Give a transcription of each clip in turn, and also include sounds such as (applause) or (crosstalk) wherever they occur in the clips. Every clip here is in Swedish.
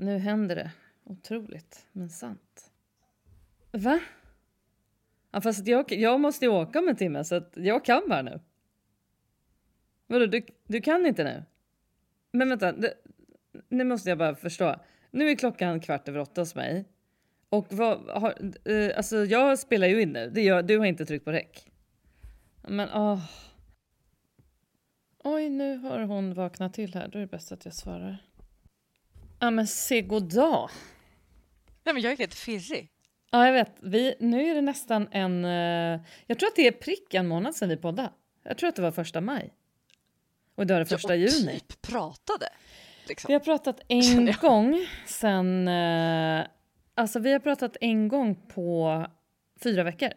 nu händer det. Otroligt, men sant. Va? Ja, fast jag, jag måste ju åka om en timme så att jag kan bara nu. Vadå, du, du kan inte nu? Men vänta, det, nu måste jag bara förstå. Nu är klockan kvart över åtta hos mig. Och vad har, eh, alltså jag spelar ju in nu. Det gör, du har inte tryckt på räck. Men åh. Oj, nu har hon vaknat till här. Då är det bäst att jag svarar. Ja, men se goddag. Nej, men jag är helt firrig. Ja, jag vet. Vi, nu är det nästan en... Uh, jag tror att det är prick en månad sedan vi poddade. Jag tror att det var första maj. Och idag är det första ja, juni. typ pratade. Liksom. Vi har pratat (laughs) en gång sen... Uh, alltså vi har pratat en gång på fyra veckor.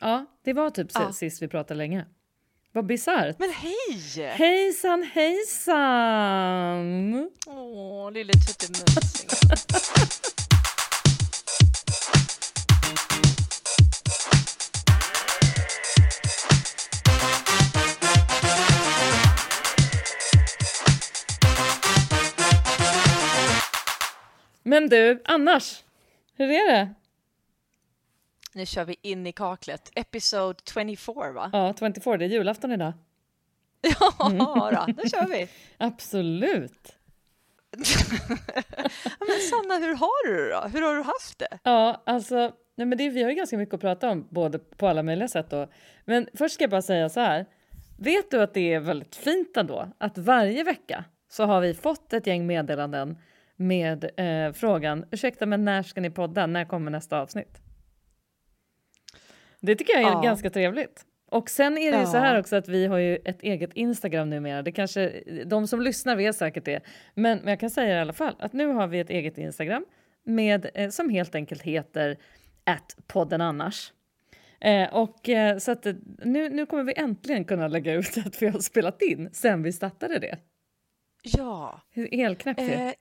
Ja, det var typ ja. sist vi pratade länge. Vad bisarrt. Men hej! Hejsan hejsan! Åh, lille tuttemusingen. Men du, annars, hur är det? Nu kör vi in i kaklet. Episode 24, va? Ja, 24. Det är julafton idag. (laughs) Ja, då, då kör vi. (laughs) Absolut. (laughs) men Sanna, hur har du det då? Hur har du haft det? Ja, alltså, nej men det, vi har ju ganska mycket att prata om, både på alla möjliga sätt. Då. Men först ska jag bara säga så här. Vet du att det är väldigt fint ändå att varje vecka så har vi fått ett gäng meddelanden med eh, frågan ursäkta men när ska ni podda? När kommer nästa avsnitt? Det tycker jag är ja. ganska trevligt. Och sen är det ju så här också att vi har ju ett eget Instagram numera. Det kanske, de som lyssnar vet säkert det. Men, men jag kan säga i alla fall att nu har vi ett eget Instagram med, eh, som helt enkelt heter att podden annars. Eh, och eh, så att nu, nu kommer vi äntligen kunna lägga ut (laughs) att vi har spelat in sen vi startade det. Ja. Hur elknäppt det. Eh,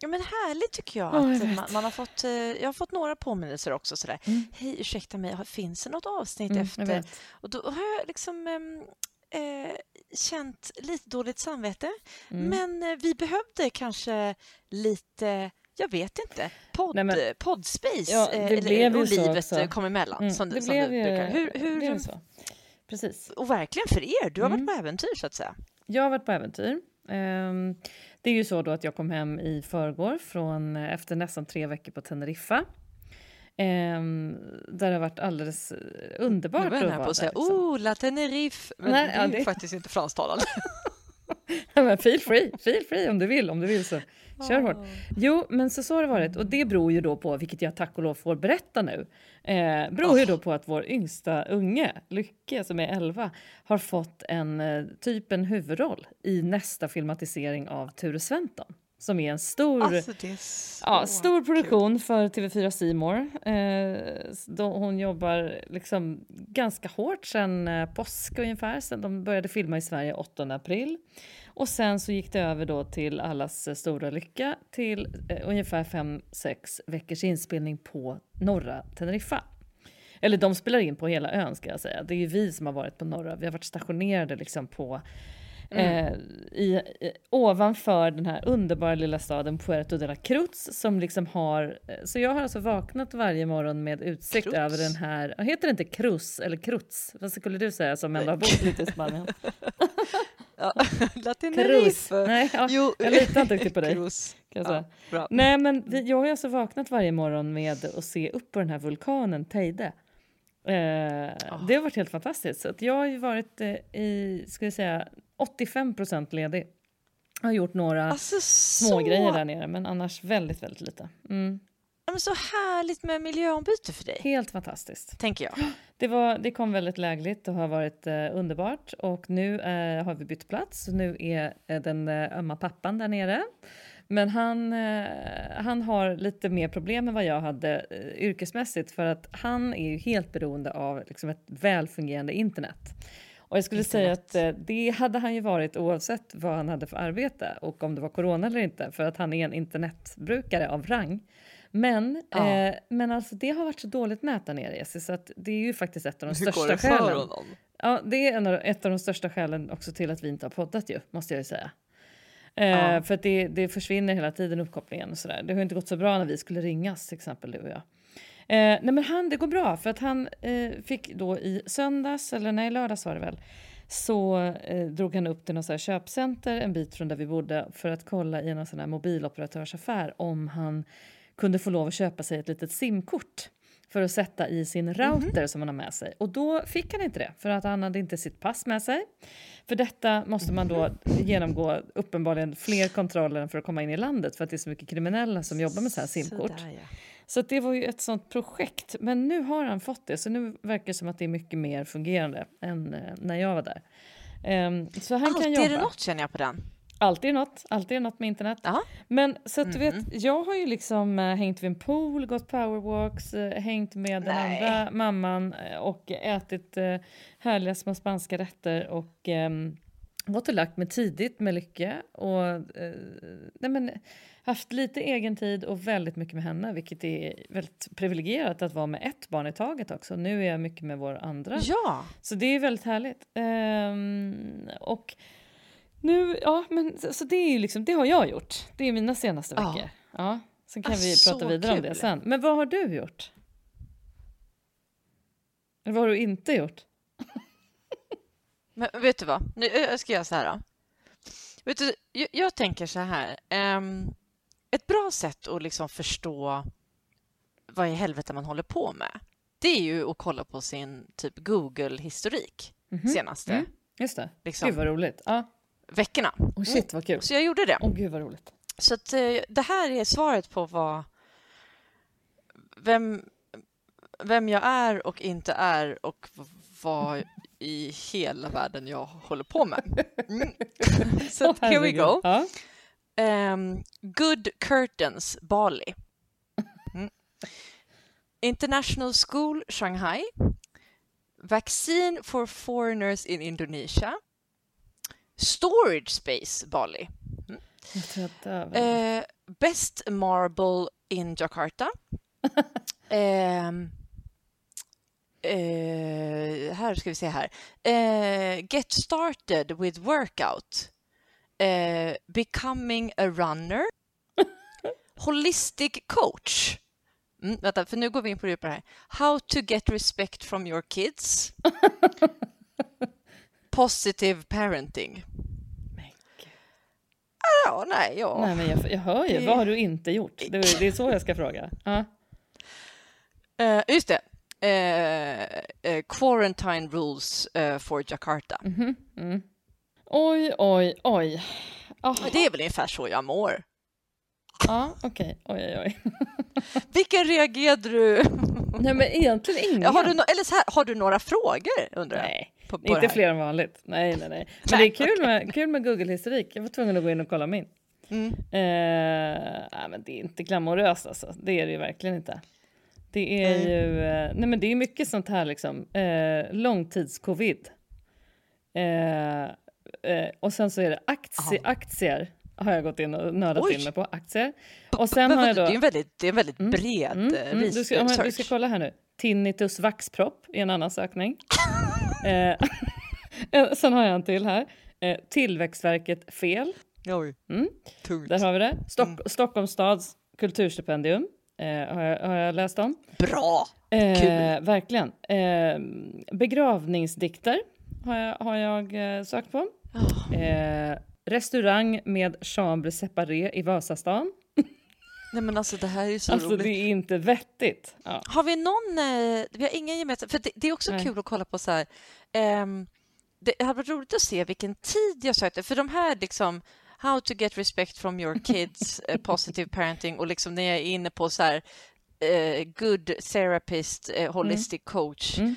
Ja, men härligt tycker jag. Oh, jag, man, man, har fått, eh, jag har fått några påminnelser också. Sådär. Mm. Hej, ursäkta mig, finns det något avsnitt mm, efter? Och då har jag liksom eh, eh, känt lite dåligt samvete. Mm. Men eh, vi behövde kanske lite jag vet inte. Podd, Nej, men, poddspace ja, det eller, och livet också. kom emellan. Mm, som, det som blev ju, hur, hur, det blev så. Precis. Och verkligen för er, du har varit mm. på äventyr så att säga. Jag har varit på äventyr. Um, det är ju så då att jag kom hem i förrgår från, efter nästan tre veckor på Teneriffa. Um, där det har varit alldeles eh, underbart att vara på att säga liksom. oh, la Tenerife, men Nej, det är ja, det... faktiskt inte fransktalande. (laughs) men feel free, feel free om du vill, om du vill så kör hårt. Jo, men så, så har det varit och det beror ju då på, vilket jag tack och lov får berätta nu, eh, beror oh. ju då på att vår yngsta unge, Lycke som är 11, har fått en eh, typ en huvudroll i nästa filmatisering av Ture Sventon som är en stor, alltså, är ja, stor produktion kul. för TV4 Simor. Eh, hon jobbar liksom ganska hårt sen eh, påsk ungefär, sen de började filma i Sverige 8 april. Och sen så gick det över då till allas stora lycka till eh, ungefär 5-6 veckors inspelning på norra Teneriffa. Eller de spelar in på hela ön ska jag säga. Det är ju vi som har varit på norra. Vi har varit stationerade liksom på Mm. Eh, i, i, ovanför den här underbara lilla staden Puerto de la Cruz som liksom har, eh, så jag har alltså vaknat varje morgon med utsikt Cruz. över den här, heter det inte Cruz eller Cruz? Vad skulle du säga som ändå har bott lite i Spanien? (laughs) ja, (laughs) Cruz. Nej, ja, jo. jag litar inte riktigt på dig. (laughs) Cruz. Ja, Nej, men jag har alltså vaknat varje morgon med att se upp på den här vulkanen Teide. Oh. Det har varit helt fantastiskt. Så att jag har ju varit eh, i, ska jag säga, 85 procent ledig. Jag har gjort några alltså, små så... grejer där nere, men annars väldigt, väldigt lite. Mm. Men så härligt med miljöombyte för dig. Helt fantastiskt. Tänker jag. (gasps) Det, var, det kom väldigt lägligt och har varit eh, underbart. Och nu eh, har vi bytt plats. Nu är eh, den eh, ömma pappan där nere. Men han, eh, han har lite mer problem än vad jag hade eh, yrkesmässigt för att han är ju helt beroende av liksom, ett välfungerande internet. Och jag skulle säga att eh, det hade han ju varit oavsett vad han hade för arbete och om det var corona eller inte för att han är en internetbrukare av rang. Men, ja. eh, men alltså det har varit så dåligt nät där nere Jessie, så att det är ju faktiskt ett av de Hur största går det för skälen. Honom? Ja, det är en av, ett av de största skälen också till att vi inte har poddat ju, måste jag ju säga. Eh, ja. För att det, det försvinner hela tiden uppkopplingen och sådär. Det har inte gått så bra när vi skulle ringas till exempel du och jag. Eh, nej men han, det går bra för att han eh, fick då i söndags, eller nej lördags var det väl, så eh, drog han upp till något så här köpcenter en bit från där vi bodde för att kolla i en sån här mobiloperatörsaffär om han kunde få lov att köpa sig ett litet simkort för att sätta i sin router mm. som han har med sig. Och då fick han inte det för att han hade inte sitt pass med sig. För detta måste man då genomgå uppenbarligen fler kontroller för att komma in i landet för att det är så mycket kriminella som jobbar med så här simkort. Så, där, ja. så det var ju ett sånt projekt. Men nu har han fått det så nu verkar det som att det är mycket mer fungerande än eh, när jag var där. Um, så han Alltid kan jobba. är det något känner jag på den. Alltid något, alltid något med internet. Aha. Men så att du vet, mm-hmm. jag har ju liksom äh, hängt vid en pool, gått powerwalks, äh, hängt med Nej. den andra mamman äh, och ätit äh, härliga små spanska rätter och ähm, gått och lagt mig tidigt med Lycke och nej men, haft lite egen tid och väldigt mycket med henne, vilket är väldigt privilegierat att vara med ett barn i taget också. Nu är jag mycket med vår andra. Ja. Så det är väldigt härligt. Ähm, och nu, ja, men så, det är liksom, det har jag gjort. Det är mina senaste ja. veckor. Ja, sen kan ah, vi prata vidare kul. om det sen. Men vad har du gjort? Eller vad har du inte gjort? (laughs) men vet du vad? Nu jag ska göra så här då. Vet du, jag, jag tänker så här. Um, ett bra sätt att liksom förstå vad i helvete man håller på med, det är ju att kolla på sin typ Google-historik mm -hmm. senaste. Mm. Just det. Liksom. Gud vad roligt. Ja veckorna. Oh shit, vad kul. Så jag gjorde det. Åh oh, gud, vad roligt. Så att, eh, det här är svaret på vad... Vem, vem jag är och inte är och vad i hela världen jag håller på med. Mm. (laughs) Så oh, here we go. Ja. Um, good Curtains, Bali. Mm. International School, Shanghai. Vaccine for foreigners in Indonesia. Storage Space Bali. Mm. Eh, best Marble in Jakarta. (laughs) eh, eh, här ska vi se här. Eh, get started with workout. Eh, becoming a runner. (laughs) Holistic coach. Mm, vänta, för nu går vi in på det här. How to get respect from your kids. (laughs) positive parenting. Ja, nej, ja. Nej, men jag, jag hör ju. Det... Vad har du inte gjort? Det, det är så jag ska fråga. Ja. Uh, just det. Uh, uh, quarantine rules for Jakarta. Mm -hmm. mm. Oj, oj, oj. Oh. Det är väl ungefär så jag mår. Ja, okej. Okay. Oj, oj, oj. (laughs) Vilken reagerade du? Nej, men egentligen ingen. Har du, no eller så här, har du några frågor, undrar jag? Nej. På, på inte fler än vanligt. Nej, nej, nej. Men det är kul med, kul med Google-historik. Jag var tvungen att gå in och kolla min. Mm. Eh, nej, men det är inte glamoröst alltså. Det är det ju verkligen inte. Det är mm. ju, eh, nej men det är mycket sånt här liksom, eh, långtidscovid. Eh, eh, och sen så är det aktie, aktier har jag gått in och nördat Oj. in mig på, aktier. Och sen men, har jag då... Det är en väldigt, det är en väldigt mm, bred mm, mm, du, ska, du ska kolla här nu. Tinnitus vaxpropp är en annan sökning. (laughs) (laughs) eh, sen har jag en till här. Eh, Tillväxtverket fel. Oj, mm. Där har vi det. Stock mm. Stockholms stads kulturstipendium eh, har, jag, har jag läst om. Bra! Eh, Kul! Verkligen. Eh, begravningsdikter har jag, har jag eh, sökt på. Oh. restaurang med chambre séparé i Vasastan. Nej men alltså det här är ju så alltså, roligt. det är inte vettigt. Ja. Har vi någon, eh, vi har ingen gemensam, för det, det är också Nej. kul att kolla på så här, eh, det hade varit roligt att se vilken tid jag sökte, för de här liksom How to get respect from your kids, uh, (laughs) positive parenting och liksom när jag är inne på så här uh, good therapist, uh, holistic mm. coach, mm.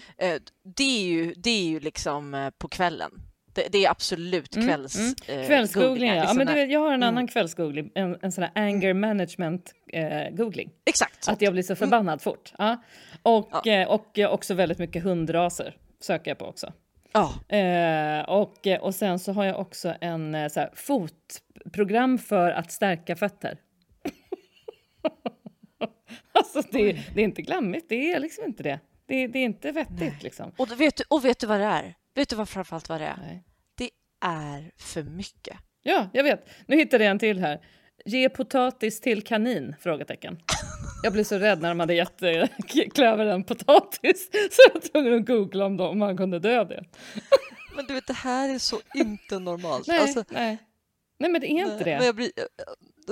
det, är ju, det är ju liksom på kvällen. Det, det är absolut kvälls... Mm, mm. Kvällsgoogling, ja. Liksom men du, jag har en mm. annan kvällsgoogling, en, en sån här anger management-googling. Eh, Exakt. Att jag blir så förbannad fort. Ja. Och, ja. Eh, och också väldigt mycket hundraser söker jag på också. Ja. Eh, och, och sen så har jag också en eh, så här, fotprogram för att stärka fötter. (laughs) alltså det, det, är inte glammigt, det är liksom inte det. Det, det är inte vettigt liksom. Och vet, du, och vet du vad det är? Vet du vad framförallt vad det är? Nej. Det är för mycket. Ja, jag vet. Nu hittade jag en till här. Ge potatis till kanin? Frågetecken. Jag blev så rädd när de hade gett eh, (laughs) klövern potatis (laughs) så jag var tvungen att googla om, de, om man kunde dö det. (laughs) Men du vet, det här är så inte normalt. Nej, alltså, nej. nej men det är inte det. Men jag blir,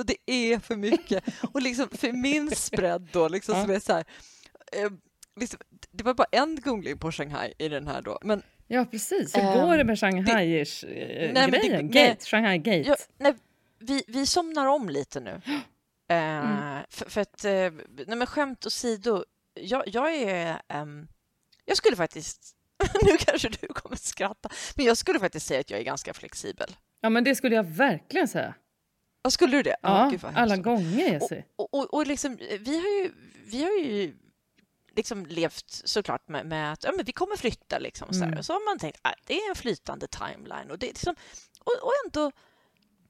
det är för mycket. Och liksom för min spread då, liksom, ja. som är så här, eh, liksom, det var bara en googling på Shanghai i den här då. Men, ja, precis. Hur um, går det med Shanghai-grejen? Gate, Shanghai Gate? Ja, nej, vi, vi somnar om lite nu. (gasps) Mm. Uh, för, för, att, uh, nej men skämt åsido, jag, jag är... Um, jag skulle faktiskt... (laughs) nu kanske du kommer skratta, men jag skulle faktiskt säga att jag är ganska flexibel. Ja, men det skulle jag verkligen säga. Ja, skulle du det? Ja, oh, alla gånger Jessy. Och, och, och liksom, vi har ju, vi har ju liksom levt såklart med, med att ja, men vi kommer flytta. Liksom, så, mm. så har man tänkt att ah, det är en flytande timeline. Och, det, liksom, och, och ändå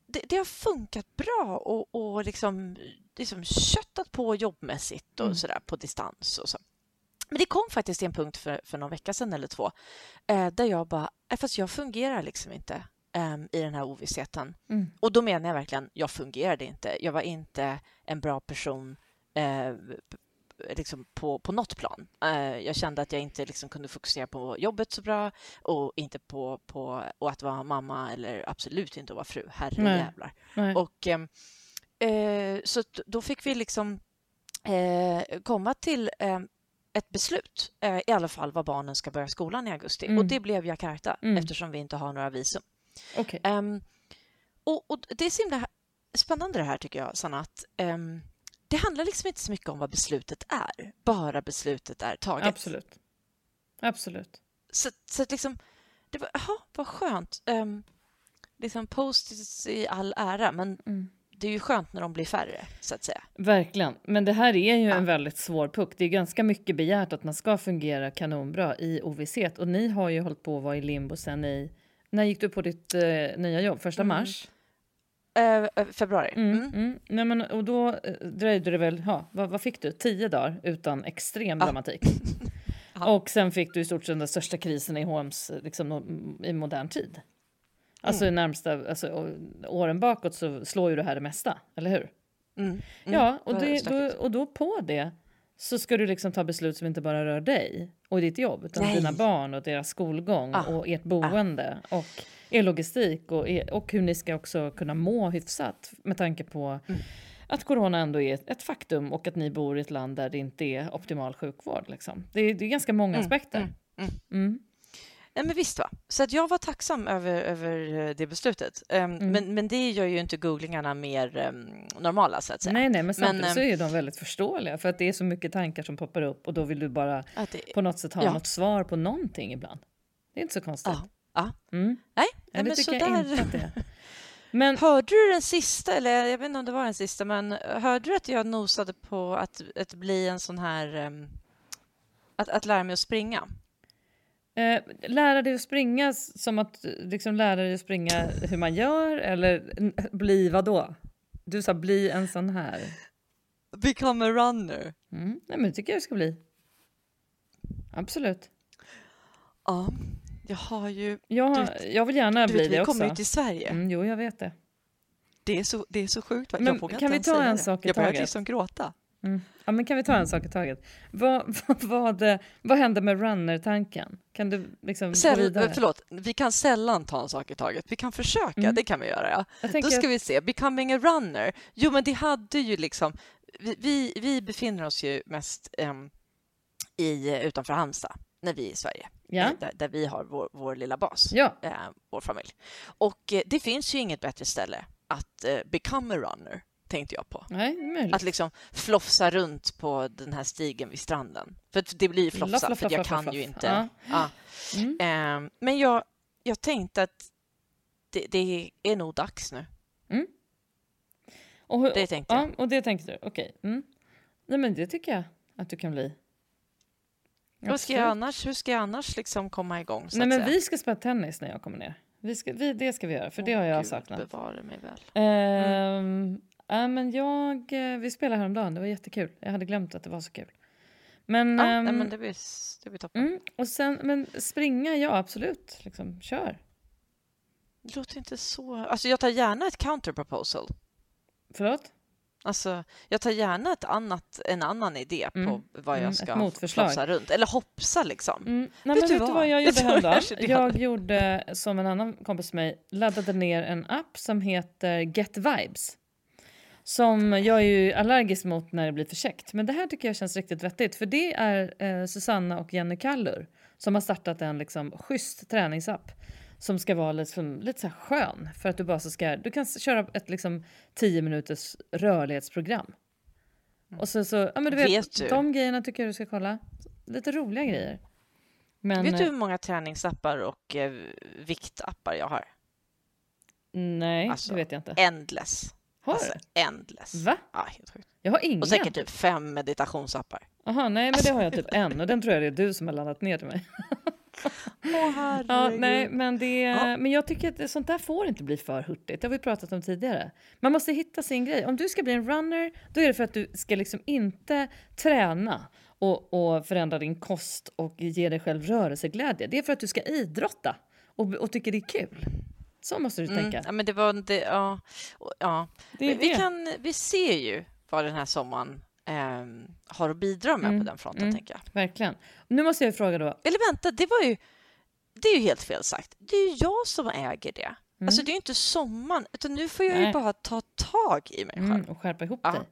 det, det, har funkat bra och, och liksom, liksom köttat på jobbmässigt och mm. sådär på distans. Och så. Men det kom faktiskt till en punkt för, för någon vecka sedan eller två eh, där jag bara, eh, fast jag fungerar liksom inte eh, i den här ovissheten. Mm. Och då menar jag verkligen, jag fungerade inte. Jag var inte en bra person eh, liksom på, på något plan. Uh, jag kände att jag inte liksom kunde fokusera på jobbet så bra och inte på, på och att vara mamma eller absolut inte att vara fru. Herrejävlar. Och, uh, så då fick vi liksom uh, komma till ett beslut, i alla fall var barnen ska börja skolan i augusti. Mm. Och det blev Jakarta mm. eftersom vi inte har några visum. Okay. Um, och, och, det är så himla spännande det här tycker jag, Sanna, att um, det handlar liksom inte så mycket om vad beslutet är, bara beslutet är taget. Absolut. Absolut. Så, så att liksom, det var, aha, vad skönt. Um, liksom post i all ära, men mm. det är ju skönt när de blir färre, så att säga. Verkligen. Men det här är ju ja. en väldigt svår puck. Det är ganska mycket begärt att man ska fungera kanonbra i ovisshet. Och ni har ju hållit på att vara i limbo sen i... När gick du på ditt uh, nya jobb? Första mm. mars? Eh, eh, februari. Mm. Mm. Mm. Nej, men, och då eh, dröjde det väl, ha, vad, vad, fick du? Tio dagar utan extrem ah. dramatik. (laughs) och sen fick du i stort sett den största krisen i Holmes liksom, i modern tid. Alltså mm. närmsta alltså, åren bakåt så slår ju det här det mesta, eller hur? Mm. Mm. Ja, och, det, då, och då på det så ska du liksom ta beslut som inte bara rör dig och ditt jobb utan Nej. dina barn och deras skolgång ah. och ert boende ah. och er logistik och, er, och hur ni ska också kunna må hyfsat med tanke på mm. att corona ändå är ett faktum och att ni bor i ett land där det inte är optimal sjukvård. Liksom. Det, är, det är ganska många mm. aspekter. Mm. mm. mm. Ja, men visst va. Så att jag var tacksam över, över eh, det beslutet. Um, mm. men, men det gör ju inte googlingarna mer um, normala så att säga. Nej, nej, men samtidigt men, så är de väldigt förståeliga för att det är så mycket tankar som poppar upp och då vill du bara det, på något sätt ha ja. något svar på någonting ibland. Det är inte så konstigt. Ja. Ja. Mm. Nej, nej, men sådär. (laughs) Men... Hörde du den sista, eller jag vet inte om det var den sista, men hörde du att jag nosade på att, att bli en sån här... Att, att lära mig att springa? Eh, lära dig att springa som att liksom lära dig att springa hur man gör eller bli vad då? Du sa bli en sån här. Become a runner. Mm. Nej, men det tycker jag det ska bli. Absolut. Ja, jag har ju... Jag, vet, jag vill gärna bli vet, det också. Vi kommer ju till Sverige. Mm, jo, jag vet det. Det är så, det är så sjukt. Men jag kan vi ta en sak i taget? Jag börjar liksom gråta. Mm. Ja, men kan vi ta en sak i taget? Vad, (laughs) vad, vad, vad hände med runner-tanken? Kan du liksom Säll, gå vidare? Förlåt, vi kan sällan ta en sak i taget. Vi kan försöka, mm. det kan vi göra. Ja. Då ska att... vi se, becoming a runner. Jo, men det hade ju liksom... Vi, vi, vi befinner oss ju mest um, i, utanför Halmstad när vi är i Sverige, ja. där, där, vi har vår, vår lilla bas, ja. äh, vår familj. Och eh, det finns ju inget bättre ställe att eh, become a runner tänkte jag på. Nej, att liksom flofsa runt på den här stigen vid stranden. För det blir flofsa, för jag kan ju inte. Ja. ja. Mm. Eh, men jag, jag tänkte att det, det är nog dags nu. Mm. Och hur, det tänkte jag. Ja, och det tänkte du, okej. Okay. Mm. Nej, men det tycker jag att du kan bli. Vad ska jag annars, hur ska jag annars liksom komma igång? Nej, men vi ska spela tennis när jag kommer ner. Vi ska, vi, det ska vi göra, för oh, det har jag Gud, saknat. Bevara mig väl. Mm. Uh, men jag, uh, vi spelade häromdagen, det var jättekul. Jag hade glömt att det var så kul. Men, ja, um, nej, men det, blir, det blir toppen. Mm, och sen, men springa, ja absolut. Liksom, kör. Det låter inte så... Alltså jag tar gärna ett counterproposal. Förlåt? Alltså, jag tar gärna ett annat, en annan idé mm. på vad jag mm, ska flafsa runt. Eller hoppsa liksom. Mm. Nej, vet, du vet du vad jag gjorde häromdagen? Jag gjorde som en annan kompis med mig, laddade ner en app som heter Get Vibes. Som jag är ju allergisk mot när det blir för käckt. Men det här tycker jag känns riktigt vettigt. För det är eh, Susanna och Jenny Kallur som har startat en liksom schysst träningsapp som ska vara liksom, lite så skön för att du bara så ska, du kan köra ett liksom 10 minuters rörlighetsprogram. Mm. Och så, så ja men du vet, vet du? de grejerna tycker jag du ska kolla. Lite roliga grejer. Men, vet du hur många träningsappar och eh, viktappar jag har? Nej, alltså, det vet jag inte. Endless. Har alltså, du? Endless. Va? Ja, helt sjukt. Jag har ingen. Och säkert typ fem meditationsappar. Jaha, nej men det har jag typ (laughs) en och den tror jag det är du som har laddat ner till mig. (laughs) (laughs) Åh, ja, nej, men, det, ja. men jag tycker att sånt där får inte bli för hurtigt. Det har vi pratat om tidigare. Man måste hitta sin grej. Om du ska bli en runner, då är det för att du ska liksom inte träna och, och förändra din kost och ge dig själv rörelseglädje. Det är för att du ska idrotta och, och tycker det är kul. Så måste du mm, tänka. Ja, men det var det, ja, ja. Det vi, kan, vi ser ju vad den här sommaren eh, har att bidra med mm. på den fronten, mm. tänker jag. Verkligen. Nu måste jag fråga då. Eller vänta, det var ju... Det är ju helt fel sagt. Det är ju jag som äger det. Mm. Alltså det är ju inte sommaren, utan nu får jag Nej. ju bara ta tag i mig själv. Mm, och skärpa ihop ja. dig.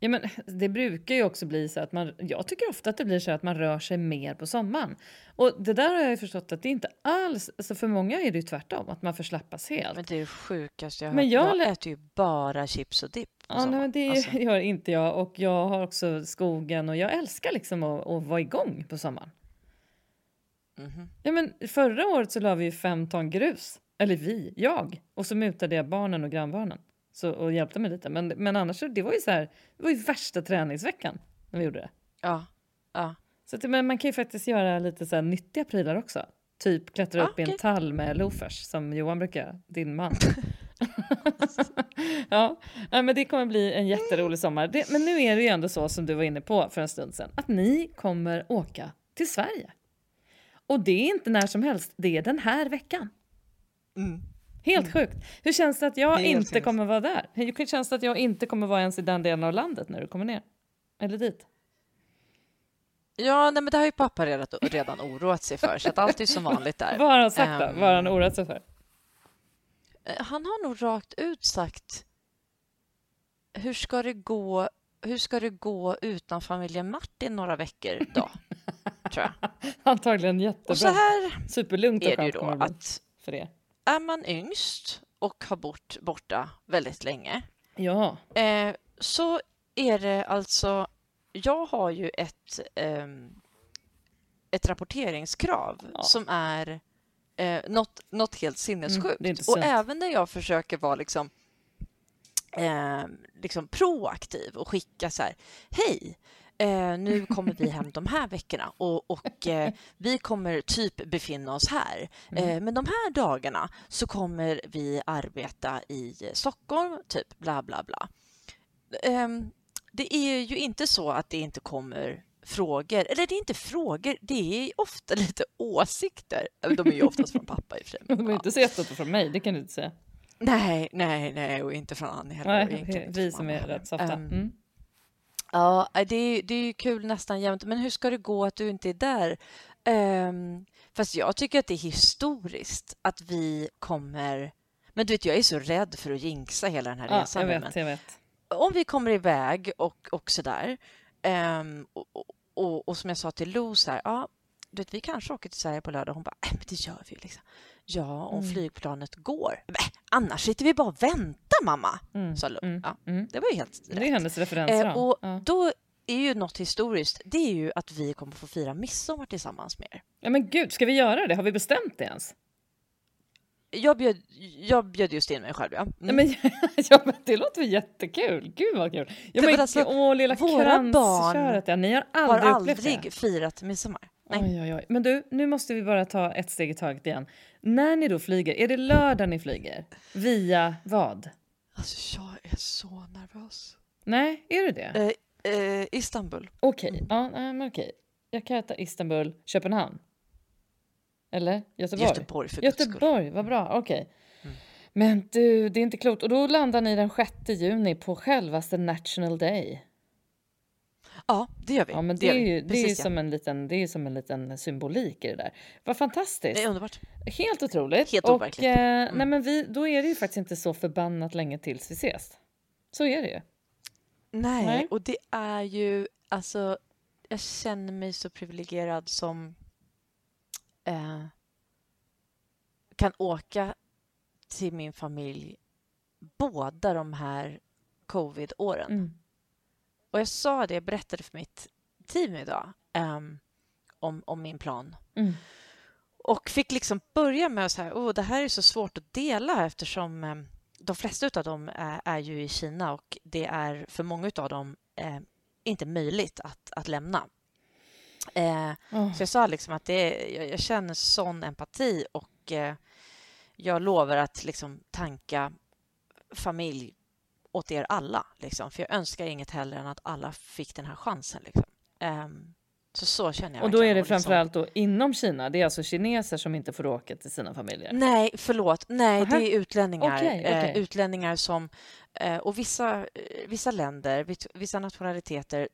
Ja, men det brukar ju också bli så att man, jag tycker ofta att det blir så att man rör sig mer på sommaren. Och det där har jag ju förstått att det inte alls, alltså för många är det ju tvärtom, att man förslappas helt. Men det är det sjukaste jag har men jag, jag äter ju bara chips och dipp. Ja, nej, men det alltså. (laughs) gör inte jag och jag har också skogen och jag älskar liksom att, att vara igång på sommaren. Mm -hmm. Ja, men förra året så la vi ju fem ton grus, eller vi, jag, och så mutade jag barnen och grannbarnen så, och hjälpte mig lite. Men, men annars, det var ju så här, det var ju värsta träningsveckan när vi gjorde det. Ja. ja. Så att, men man kan ju faktiskt göra lite så här nyttiga prylar också. Typ klättra upp okay. i en tall med loafers som Johan brukar, din man. (laughs) (laughs) ja, men det kommer bli en jätterolig sommar. Det, men nu är det ju ändå så som du var inne på för en stund sedan, att ni kommer åka till Sverige. Och det är inte när som helst, det är den här veckan. Mm. Helt mm. sjukt. Hur känns det att jag inte hemskt. kommer vara där? Hur känns det att jag inte kommer vara ens i den delen av landet när du kommer ner? Eller dit? Ja, nej, men det har ju pappa redan, redan oroat sig för, så att allt är som vanligt där. (laughs) Vad har han sagt um, då? Vad har han oroat sig för? Eh, han har nog rakt ut sagt hur ska det gå, hur ska det gå utan familjen Martin några veckor då? (laughs) tror jag. Antagligen jättebra. Och så här Superlugnt är det ju då att för det är man yngst och har bort borta väldigt länge ja. eh, så är det alltså... Jag har ju ett, eh, ett rapporteringskrav ja. som är eh, något, något helt sinnessjukt. Mm, och även när jag försöker vara liksom, eh, liksom proaktiv och skicka så här, hej, eh, nu kommer vi hem de här veckorna och, och eh, vi kommer typ befinna oss här. Mm. Eh, men de här dagarna så kommer vi arbeta i Stockholm, typ bla bla bla. Ehm, det är ju inte så att det inte kommer frågor, eller det är inte frågor, det är ofta (laughs) lite åsikter. De är ju oftast från pappa i och för sig. (laughs) De är inte så jätteofta från mig, det kan du inte säga. Nej, nej, nej, och inte från Annie heller. Nej, vi som är rätt softa. Um, mm. Ja, det är, det är kul nästan jämt. Men hur ska det gå att du inte är där? Um, fast jag tycker att det är historiskt att vi kommer... Men du vet, jag är så rädd för att jinxa hela den här ja, resan. Jag vet, jag vet. Om vi kommer iväg och, och sådär. Um, och, och, och, som jag sa till Lo, så här, ja, du vet, vi kanske åker till Sverige på lördag. Hon bara, äh, men det gör vi ju. Liksom. Ja, om mm. flygplanet går. Men, annars sitter vi bara och väntar, mamma, mm. sa Lo. Mm. Ja, mm. det var ju helt rätt. Det är hennes referens. Eh, och ja. då är ju något historiskt, det är ju att vi kommer få fira midsommar tillsammans med er. Ja men gud, ska vi göra det? Har vi bestämt det ens? Jag bjöd, jag bjöd just in mig själv, ja. Mm. men, (laughs) ja men det låter jättekul. Gud vad kul. Ja, men, alltså, åh, lilla våra barn ja, ni har aldrig, har aldrig firat midsommar. Nej. Oj, oj, oj. Men du, nu måste vi bara ta ett steg i taget igen. När ni då flyger, är det lördag ni flyger? Via vad? Alltså jag är så nervös. Nej, är du det? Eh, eh, Istanbul. Okej, okay. ja, men okej. Okay. Jag kan äta Istanbul, Köpenhamn. Eller Göteborg? Göteborg, för Göteborg, vad bra. Okej. Okay. Mm. Men du, det är inte klokt. Och då landar ni den 6 juni på självaste National Day. Ja, det gör vi. Ja, men det, det är ju, det är som en liten, det är som en liten symbolik i det där. Vad fantastiskt. Det är underbart. Helt otroligt. Helt. Och, eh, mm. nej, men vi, då är det ju faktiskt inte så förbannat länge tills vi ses. Så är det ju. Nej, nej. och det är ju alltså. Jag känner mig så privilegierad som eh, kan åka till min familj båda de här covid-åren. Mm. Och jag sa det, jag berättade för mitt team idag um, om, om min plan. Mm. Och fick liksom börja med att säga, oh, det här är så svårt att dela eftersom um, de flesta av dem är, är, ju i Kina och det är för många av dem eh, inte möjligt att, att lämna. Eh, oh. Så jag sa liksom att det jag, jag, känner sån empati och eh, jag lovar att liksom tanka familj åt er alla. Liksom. För jag önskar inget hellre än att alla fick den här chansen. Liksom. Um, så så känner jag. Och då är det framförallt då inom Kina? Det är alltså kineser som inte får åka till sina familjer? Nej, förlåt. Nej, Aha. det är utlänningar. Okay, okay. Uh, utlänningar som... Uh, och vissa, uh, vissa länder, vissa nationaliteter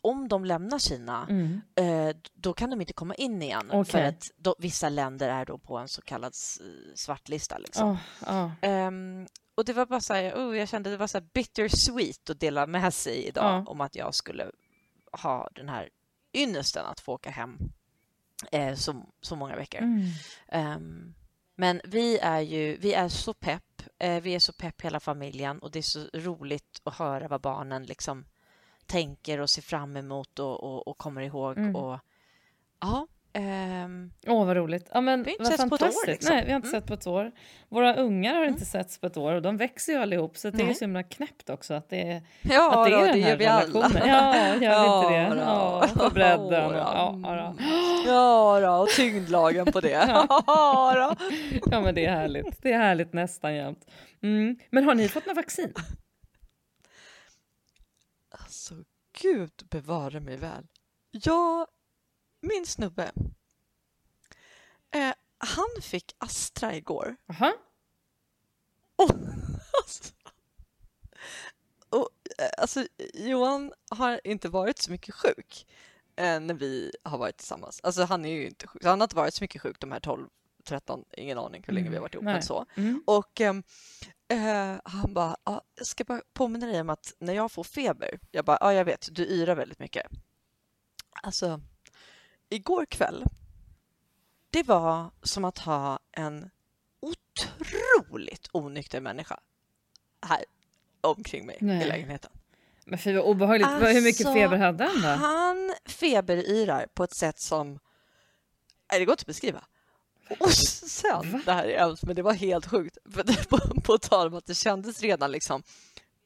om de lämnar Kina, mm. eh, då kan de inte komma in igen. Okay. För att då, vissa länder är då på en så kallad svartlista. Liksom. Oh, oh. Um, och det var bara så här, oh, jag kände det var så här bittersweet att dela med sig idag ja. om att jag skulle ha den här ynnesten att få åka hem eh, så, så många veckor. Mm. Um, men vi är ju, vi är så pepp. Eh, vi är så pepp hela familjen och det är så roligt att höra vad barnen liksom tänker och ser fram emot och, och, och kommer ihåg. Mm. Och, ja, Um, Åh, vad roligt. Ja, men, vi har inte setts på ett år. Liksom. Nej, vi har inte mm. sett på ett år. Våra ungar har mm. inte setts på ett år och de växer ju allihop så det är så himla knäppt också att det är, ja, att det, är då, den här det gör relationen. vi alla. Ja, gör ja, vi inte det? (laughs) Ja, på bredden. (laughs) Ja, ja, då. (gasps) ja då, och tyngdlagen på det. (laughs) ja, ja, men det är härligt. Det är härligt nästan jämt. Mm. Men har ni fått något vaccin? Alltså, gud bevare mig väl. Jag min snubbe, eh, han fick Astra igår. Aha. Och, alltså, (laughs) och, eh, alltså, Johan har inte varit så mycket sjuk eh, när vi har varit tillsammans. Alltså han är ju inte sjuk. Han har inte varit så mycket sjuk de här 12, 13, ingen aning hur länge vi har varit ihop, mm. men så. Mm. Och ehm, eh, han bara, ah, jag ska bara påminna dig om att när jag får feber, jag bara, ja ah, jag vet, du yrar väldigt mycket. Alltså, igår kväll, det var som att ha en otroligt onykter människa här omkring mig Nej. i lägenheten. Men fy vad obehagligt. Alltså, Hur mycket alltså, feber hade han då? Han feberyrar på ett sätt som... Det går inte att beskriva. Och sen, Va? det här är hemskt, men det var helt sjukt. på, på tal om att det kändes redan liksom...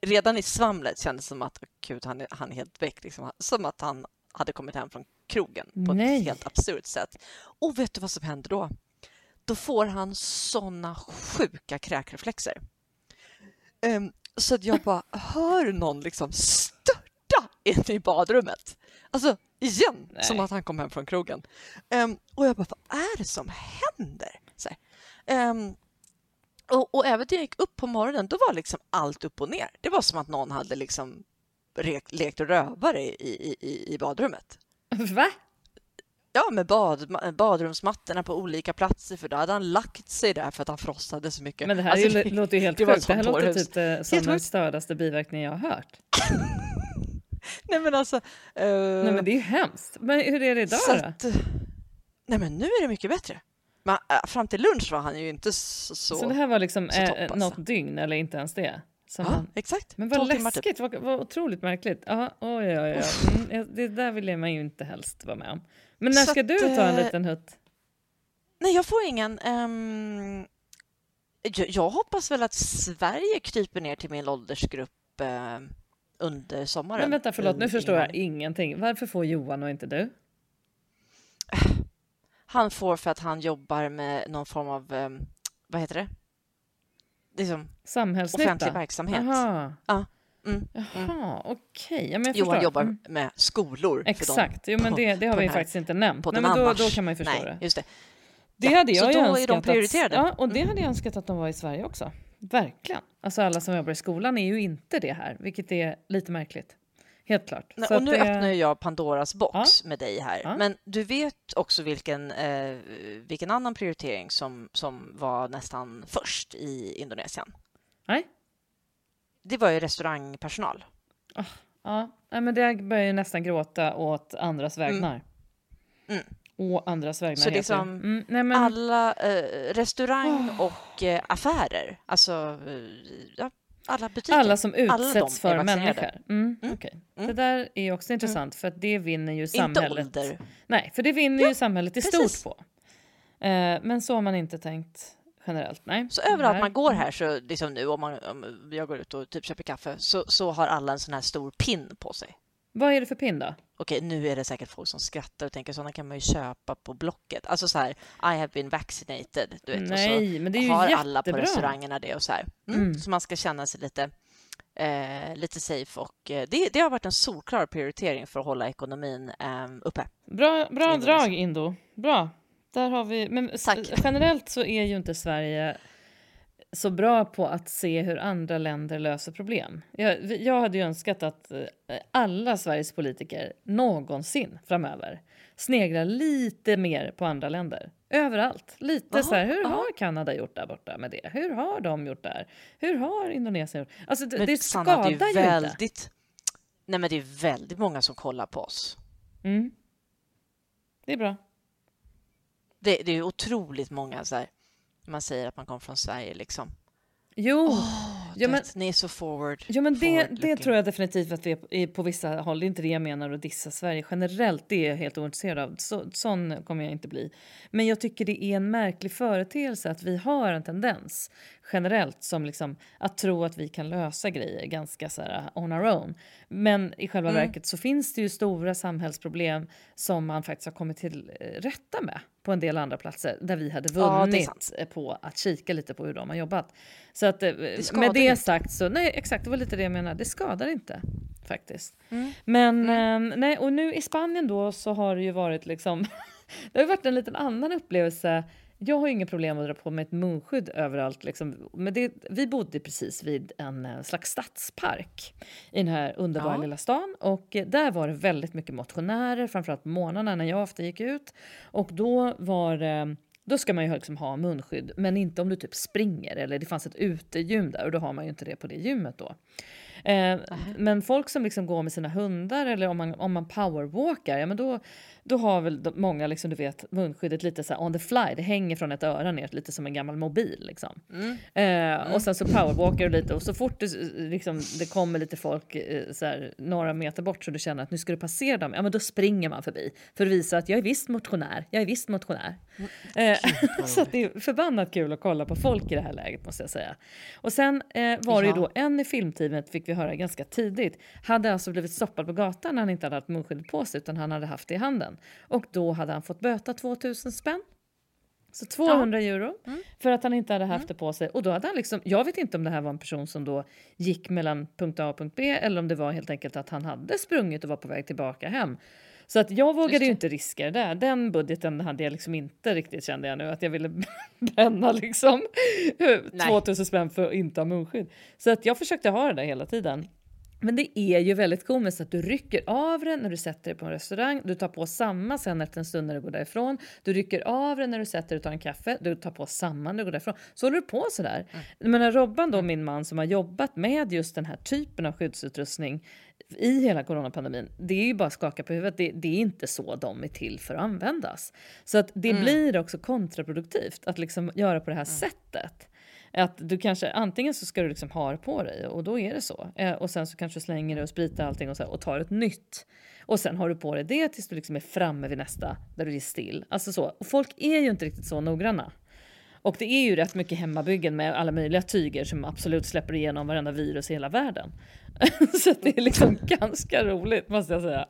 Redan i svamlet kändes som att gud, han är, han är helt väck. Liksom. Som att han hade kommit hem från krogen på Nej. ett helt absurt sätt. Och vet du vad som händer då? Då får han såna sjuka kräkreflexer. Um, så att jag bara hör någon liksom störta in i badrummet. Alltså igen, Nej. som att han kom hem från krogen. Um, och jag bara, vad är det som händer? Um, och, och, även när jag gick upp på morgonen, då var liksom allt upp och ner. Det var som att någon hade liksom lekt rövare i, i, i badrummet. Va? Ja, med bad, badrumsmattorna på olika platser för då hade han lagt sig där för att han frostade så mycket. Men det här alltså, är, låter ju helt sjukt. Det här låter typ eh, som den stördaste biverkningen jag har hört. (laughs) nej men alltså. Uh, nej men det är ju hemskt. Men hur är det idag då? Att, nej men nu är det mycket bättre. Men, äh, fram till lunch var han ju inte så Så det här var liksom så topp, alltså. något dygn eller inte ens det? ja, han... exakt. Men vad typ. läskigt, typ. vad, vad otroligt märkligt. Aha, oj, oj, oj. Mm, det där vill man ju inte helst vara med om. Men när så ska att, du ta en eh, liten hutt? Nej, jag får ingen. Um, jag, jag, hoppas väl att Sverige kryper ner till min åldersgrupp uh, under sommaren. Men vänta, förlåt, nu förstår jag ingenting. Varför får Johan och inte du? Han får för att han jobbar med någon form av, um, vad heter det? liksom, Samhällsnytta? offentlig verksamhet. Aha. Ja. Mm. Jaha, mm. okej. Okay. Ja, Johan jobbar mm. med skolor. Exakt, jo, men det, det har vi faktiskt inte nämnt. Nej, men då, då kan man ju förstå Nej, det. Just det. Det hade jag så då önskat är de prioriterade. Att, ja, och det hade jag önskat att de var i Sverige också. Verkligen. Alltså alla som jobbar i skolan är ju inte det här, vilket är lite märkligt. Helt klart. Nej, och nu det... öppnar jag Pandoras box ja. med dig här. Ja. Men du vet också vilken, eh, vilken annan prioritering som, som var nästan först i Indonesien? Nej. Det var ju restaurangpersonal. Oh, ja, Nej, men det börjar ju nästan gråta åt andras vägnar. Mm. Mm. Å andras vägnar Så liksom mm, nej, men... alla eh, restaurang oh. och eh, affärer, alltså eh, ja, alla butiker. Alla som utsätts alla för människor. Mm, mm. Okay. Mm. Det där är också intressant för att det vinner ju samhället. Inte ålder. Nej, för det vinner ja, ju samhället i precis. stort på. Eh, men så har man inte tänkt generellt. Nej. Så överallt man går här, så liksom nu om, man, om jag går ut och typ köper kaffe, så, så har alla en sån här stor pin på sig. Vad är det för pin då? Okej, nu är det säkert folk som skrattar och tänker sådana kan man ju köpa på Blocket. Alltså så här, I have been vaccinated. Du vet, Nej, men det är ju har jättebra. alla på restaurangerna det och så här. Mm, mm. Så man ska känna sig lite, eh, lite safe och eh, det, det har varit en solklar prioritering för att hålla ekonomin eh, uppe. Bra, bra drag, Indo. Bra. Där har vi, men Tack. generellt så är ju inte Sverige så bra på att se hur andra länder löser problem. Jag, jag hade ju önskat att eh, alla Sveriges politiker någonsin framöver sneglar lite mer på andra länder. Överallt. Lite aha, så här, hur aha. har Kanada gjort där borta med det? Hur har de gjort där? Hur har Indonesien gjort? Alltså det, det skadar det ju väldigt, inte. Nej men det är väldigt många som kollar på oss. Mm. Det är bra. Det, det är otroligt många så här, man säger att man kommer från Sverige liksom. Jo, oh, ja, men, ni är så forward. Ja, men det, det tror jag definitivt att vi är på vissa håll. Det är inte det jag menar att dissa Sverige generellt. Det är jag helt ointresserad av. Så, sån kommer jag inte bli. Men jag tycker det är en märklig företeelse att vi har en tendens generellt som liksom att tro att vi kan lösa grejer ganska så här on our own. Men i själva mm. verket så finns det ju stora samhällsproblem som man faktiskt har kommit till eh, rätta med på en del andra platser där vi hade vunnit ja, på att kika lite på hur de har jobbat. Så att eh, det med det sagt så nej exakt det var lite det jag menade. Det skadar inte faktiskt. Mm. Men mm. Eh, nej och nu i Spanien då så har det ju varit liksom (laughs) det har varit en liten annan upplevelse jag har inga problem att dra på mig ett munskydd överallt. Liksom. Men det, vi bodde precis vid en eh, slags stadspark i den här underbara ja. lilla stan. Och eh, där var det väldigt mycket motionärer, framförallt på morgnarna när jag ofta gick ut. Och då var det då ska man ju liksom ha munskydd, men inte om du typ springer eller det fanns ett utegym där och då har man ju inte det på det gymmet då. Eh, men folk som liksom går med sina hundar eller om man, om man powerwalkar, ja men då, då har väl många liksom, du vet, munskyddet lite så on the fly. Det hänger från ett öra ner, lite som en gammal mobil. Liksom. Mm. Eh, mm. Och sen så powerwalkar du lite och så fort det, liksom, det kommer lite folk eh, så här, några meter bort så du känner att nu ska du passera dem, ja men då springer man förbi för att visa att jag är visst motionär. Jag är visst motionär. Mm. Eh, (laughs) så det är förbannat kul att kolla på folk i det här läget måste jag säga. Och sen eh, var det ju då en i filmteamet fick vi höra ganska tidigt hade alltså blivit stoppad på gatan när han inte hade haft munskyddet på sig utan han hade haft det i handen. Och då hade han fått böta 2000 spänn. Så 200 ja. euro mm. för att han inte hade haft mm. det på sig. Och då hade han liksom, jag vet inte om det här var en person som då gick mellan punkt A och punkt B eller om det var helt enkelt att han hade sprungit och var på väg tillbaka hem. Så att jag vågade ju inte riska det där. Den budgeten hade jag liksom inte riktigt kände jag nu att jag ville (laughs) bränna liksom 2000 spänn för att inte ha munskydd. Så att jag försökte ha det där hela tiden. Men det är ju väldigt komiskt att du rycker av den när du sätter dig på en restaurang. Du tar på samma sen efter en stund när du går därifrån. Du rycker av den när du sätter dig och tar en kaffe. Du tar på samma när du går därifrån. Så håller du på sådär. Mm. Men Robban då, mm. min man som har jobbat med just den här typen av skyddsutrustning i hela coronapandemin, det är ju bara att skaka på huvudet. Det, det, är inte så de är till för att användas. Så att det mm. blir också kontraproduktivt att liksom göra på det här mm. sättet. Att du kanske, antingen så ska du liksom ha det på dig och då är det så. Eh, och sen så kanske du slänger det och spritar allting och, så, och tar ett nytt. Och sen har du på dig det tills du liksom är framme vid nästa där du är still. Alltså så. Och folk är ju inte riktigt så noggranna. Och det är ju rätt mycket hemmabyggen med alla möjliga tyger som absolut släpper igenom varenda virus i hela världen. (laughs) så det är liksom (laughs) ganska roligt måste jag säga.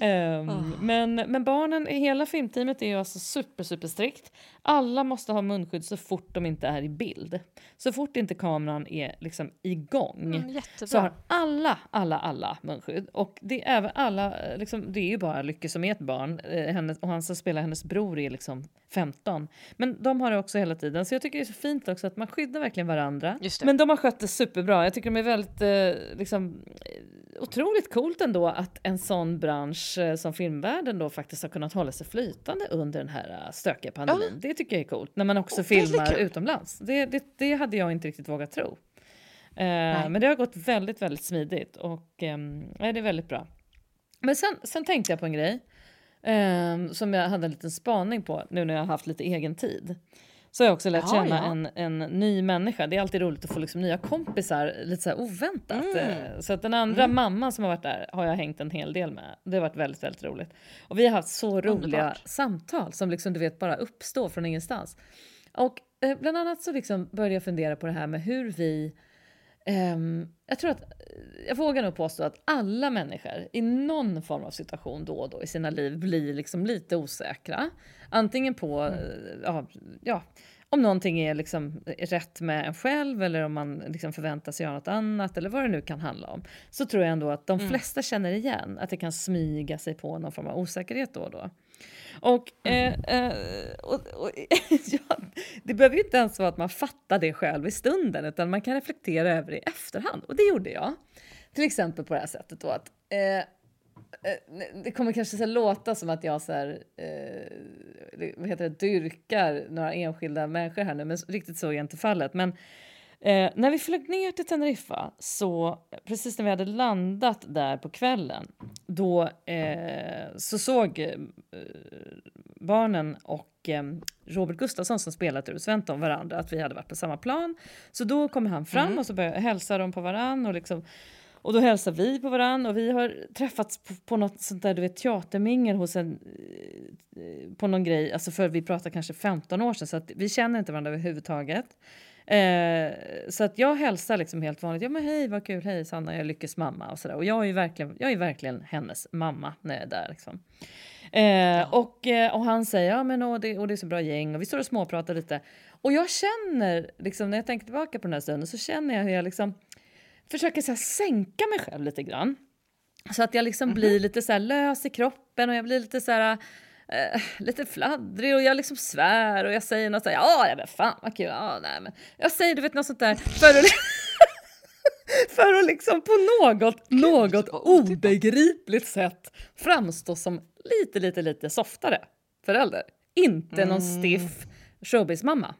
Um, oh. men, men barnen, hela filmteamet är ju alltså super, super strikt. Alla måste ha munskydd så fort de inte är i bild. Så fort inte kameran är liksom igång mm, så har alla, alla, alla munskydd. Och det är även alla, liksom, det är ju bara Lycke som är ett barn eh, hennes, och han som spelar hennes bror är liksom 15. Men de har det också hela tiden. Så jag tycker det är så fint också att man skyddar verkligen varandra. Men de har skött det superbra. Jag tycker de är väldigt, eh, liksom, otroligt coolt ändå att en sån bransch eh, som filmvärlden då faktiskt har kunnat hålla sig flytande under den här uh, stökiga pandemin. Ja. Det tycker jag är coolt. När man också oh, filmar utomlands. Det, det, det, hade jag inte riktigt vågat tro. Uh, men det har gått väldigt, väldigt smidigt och um, det är väldigt bra. Men sen, sen tänkte jag på en grej um, som jag hade en liten spaning på nu när jag har haft lite egen tid så har jag också lärt Aha, känna ja. en, en ny människa. Det är alltid roligt att få liksom nya kompisar lite så oväntat. Mm. Eh, så att den andra mm. mamman som har varit där har jag hängt en hel del med. Det har varit väldigt, väldigt roligt. Och vi har haft så roliga Underbart. samtal som liksom du vet bara uppstår från ingenstans. Och eh, bland annat så liksom började jag fundera på det här med hur vi Um, jag tror att, jag vågar nog påstå att alla människor i någon form av situation då och då i sina liv blir liksom lite osäkra. Antingen på, mm. ja, ja, om någonting är liksom rätt med en själv eller om man liksom förväntas göra något annat eller vad det nu kan handla om. Så tror jag ändå att de mm. flesta känner igen att det kan smyga sig på någon form av osäkerhet då och då. Och, eh, eh, och, och (laughs) ja, det behöver ju inte ens vara att man fattar det själv i stunden utan man kan reflektera över det i efterhand. Och det gjorde jag. Till exempel på det här sättet då att eh, eh det kommer kanske så låta som att jag så här, eh, vad heter det, dyrkar några enskilda människor här nu, men riktigt så är inte fallet. Men Eh, när vi flög ner till Teneriffa, så precis när vi hade landat där på kvällen, då eh, så såg eh, barnen och eh, Robert Gustafsson som spelar Ture Sventon varandra, att vi hade varit på samma plan. Så då kommer han fram mm. och så börjar hälsa de på varandra och liksom och då hälsar vi på varandra och vi har träffats på, på något sånt där du vet teatermingel hos en eh, på någon grej, alltså för vi pratar kanske 15 år sedan så att vi känner inte varandra överhuvudtaget. Eh, så att jag hälsar liksom helt vanligt. Ja men hej vad kul, hej Sanna, jag är Lyckes mamma och sådär. Och jag är ju verkligen, jag är verkligen hennes mamma när jag är där liksom. Eh, och, eh, och han säger ja men och det, och det är så bra gäng och vi står och småpratar lite. Och jag känner liksom när jag tänker tillbaka på den här stunden så känner jag hur jag liksom försöker så sänka mig själv lite grann. Så att jag liksom mm -hmm. blir lite så lös i kroppen och jag blir lite så här eh, lite fladdrig och jag liksom svär och jag säger något ja, ja men fan vad kul, ja, nej men jag säger du vet något sånt där för att, (laughs) för att liksom på något, något obegripligt sätt framstå som lite, lite, lite softare förälder. Inte någon mm. stiff showbiz-mamma.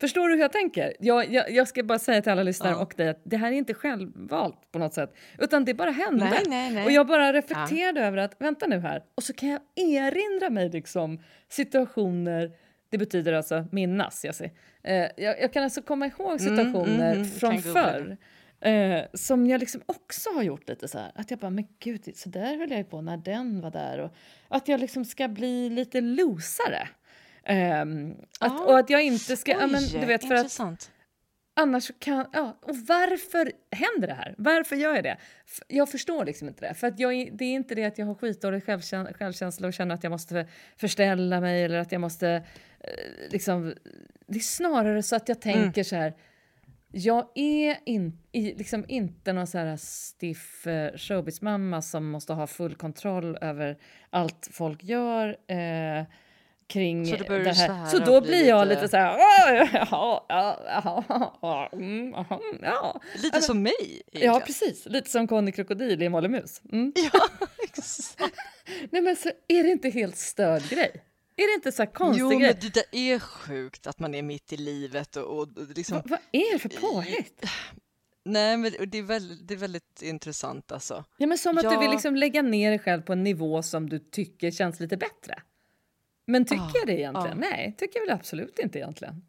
Förstår du hur jag tänker? Jag, jag, jag ska bara säga till alla lyssnare ja. och dig att det här är inte självvalt på något sätt, utan det bara hände. Nej, nej, nej. Och jag bara reflekterade ja. över att vänta nu här, och så kan jag erinra mig liksom situationer det betyder alltså minnas. Jag, ser. Eh, jag, jag kan alltså komma ihåg mm, situationer mm, mm, från förr eh, som jag liksom också har gjort lite så här. Att jag bara, men gud, så där höll jag på när den var där. Och att jag liksom ska bli lite losare. Um, att, ah, och att jag inte ska... Oj, ja, men, du vet, för intressant. Att, annars kan... Ja, och varför händer det här? Varför gör jag det? Jag förstår liksom inte det. För att jag, det är inte det att jag har skitdålig självkänsla, självkänsla och känner att jag måste förställa mig eller att jag måste... Eh, liksom, det är snarare så att jag tänker mm. så här... Jag är in, liksom inte någon så här stiff eh, showbiz-mamma som måste ha full kontroll över allt folk gör. Eh, kring så det, här. Så då blir jag lite, lite så här, ja, ja, ja, mm, ja. Lite alltså, som mig. Ja, precis. Lite som Conny Krokodil i Molly Mus. Mm. Ja, (laughs) (laughs) exakt. Nej, men så är det inte helt störd grej? Är det inte så konstig jo, men det där är sjukt att man är mitt i livet och, och liksom... vad är det för påhitt? Nej, men det är, väldigt, det är väldigt intressant alltså. Ja, men som att ja. du vill liksom lägga ner dig själv på en nivå som du tycker känns lite bättre. Men tycker ah, jag det egentligen? Ah. Nej, tycker jag väl absolut inte egentligen.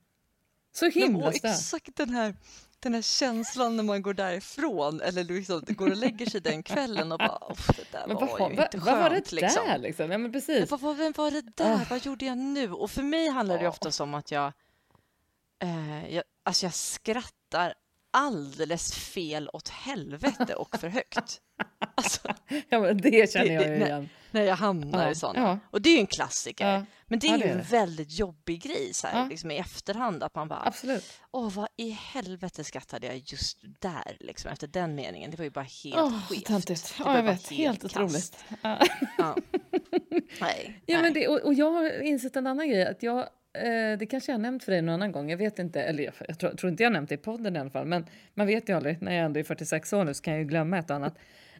Så himla Men, Exakt den här, den här känslan när man går därifrån eller liksom går och lägger sig den kvällen och bara det där men var vad, ju inte skönt. Vad var det liksom. där liksom? Ja men precis. Men vad, vem var det där? Oh. Vad gjorde jag nu? Och för mig handlar det oh. ofta om att jag, eh, jag, alltså jag skrattar alldeles fel åt helvete och för högt. (laughs) Alltså, ja, men det känner jag ju igen. När, när jag hamnar ja. i sådana. Ja. Och det är ju en klassiker. Ja. Men det är ju det är en väldigt jobbig grej så här, liksom i efterhand att man bara Absolut. Åh, vad i helvete skrattade jag just där liksom efter den meningen. Det var ju bara helt oh, skevt. Ja, jag vet. Helt, helt otroligt. Ja. (laughs) nej, ja, nej. Men det, och, och jag har insett en annan grej att jag Eh, det kanske jag har nämnt för dig någon annan gång. Jag vet inte, eller jag, jag tror, tror, inte jag nämnt det i podden i alla fall. Men man vet ju aldrig. När jag ändå är 46 år nu så kan jag ju glömma ett och annat.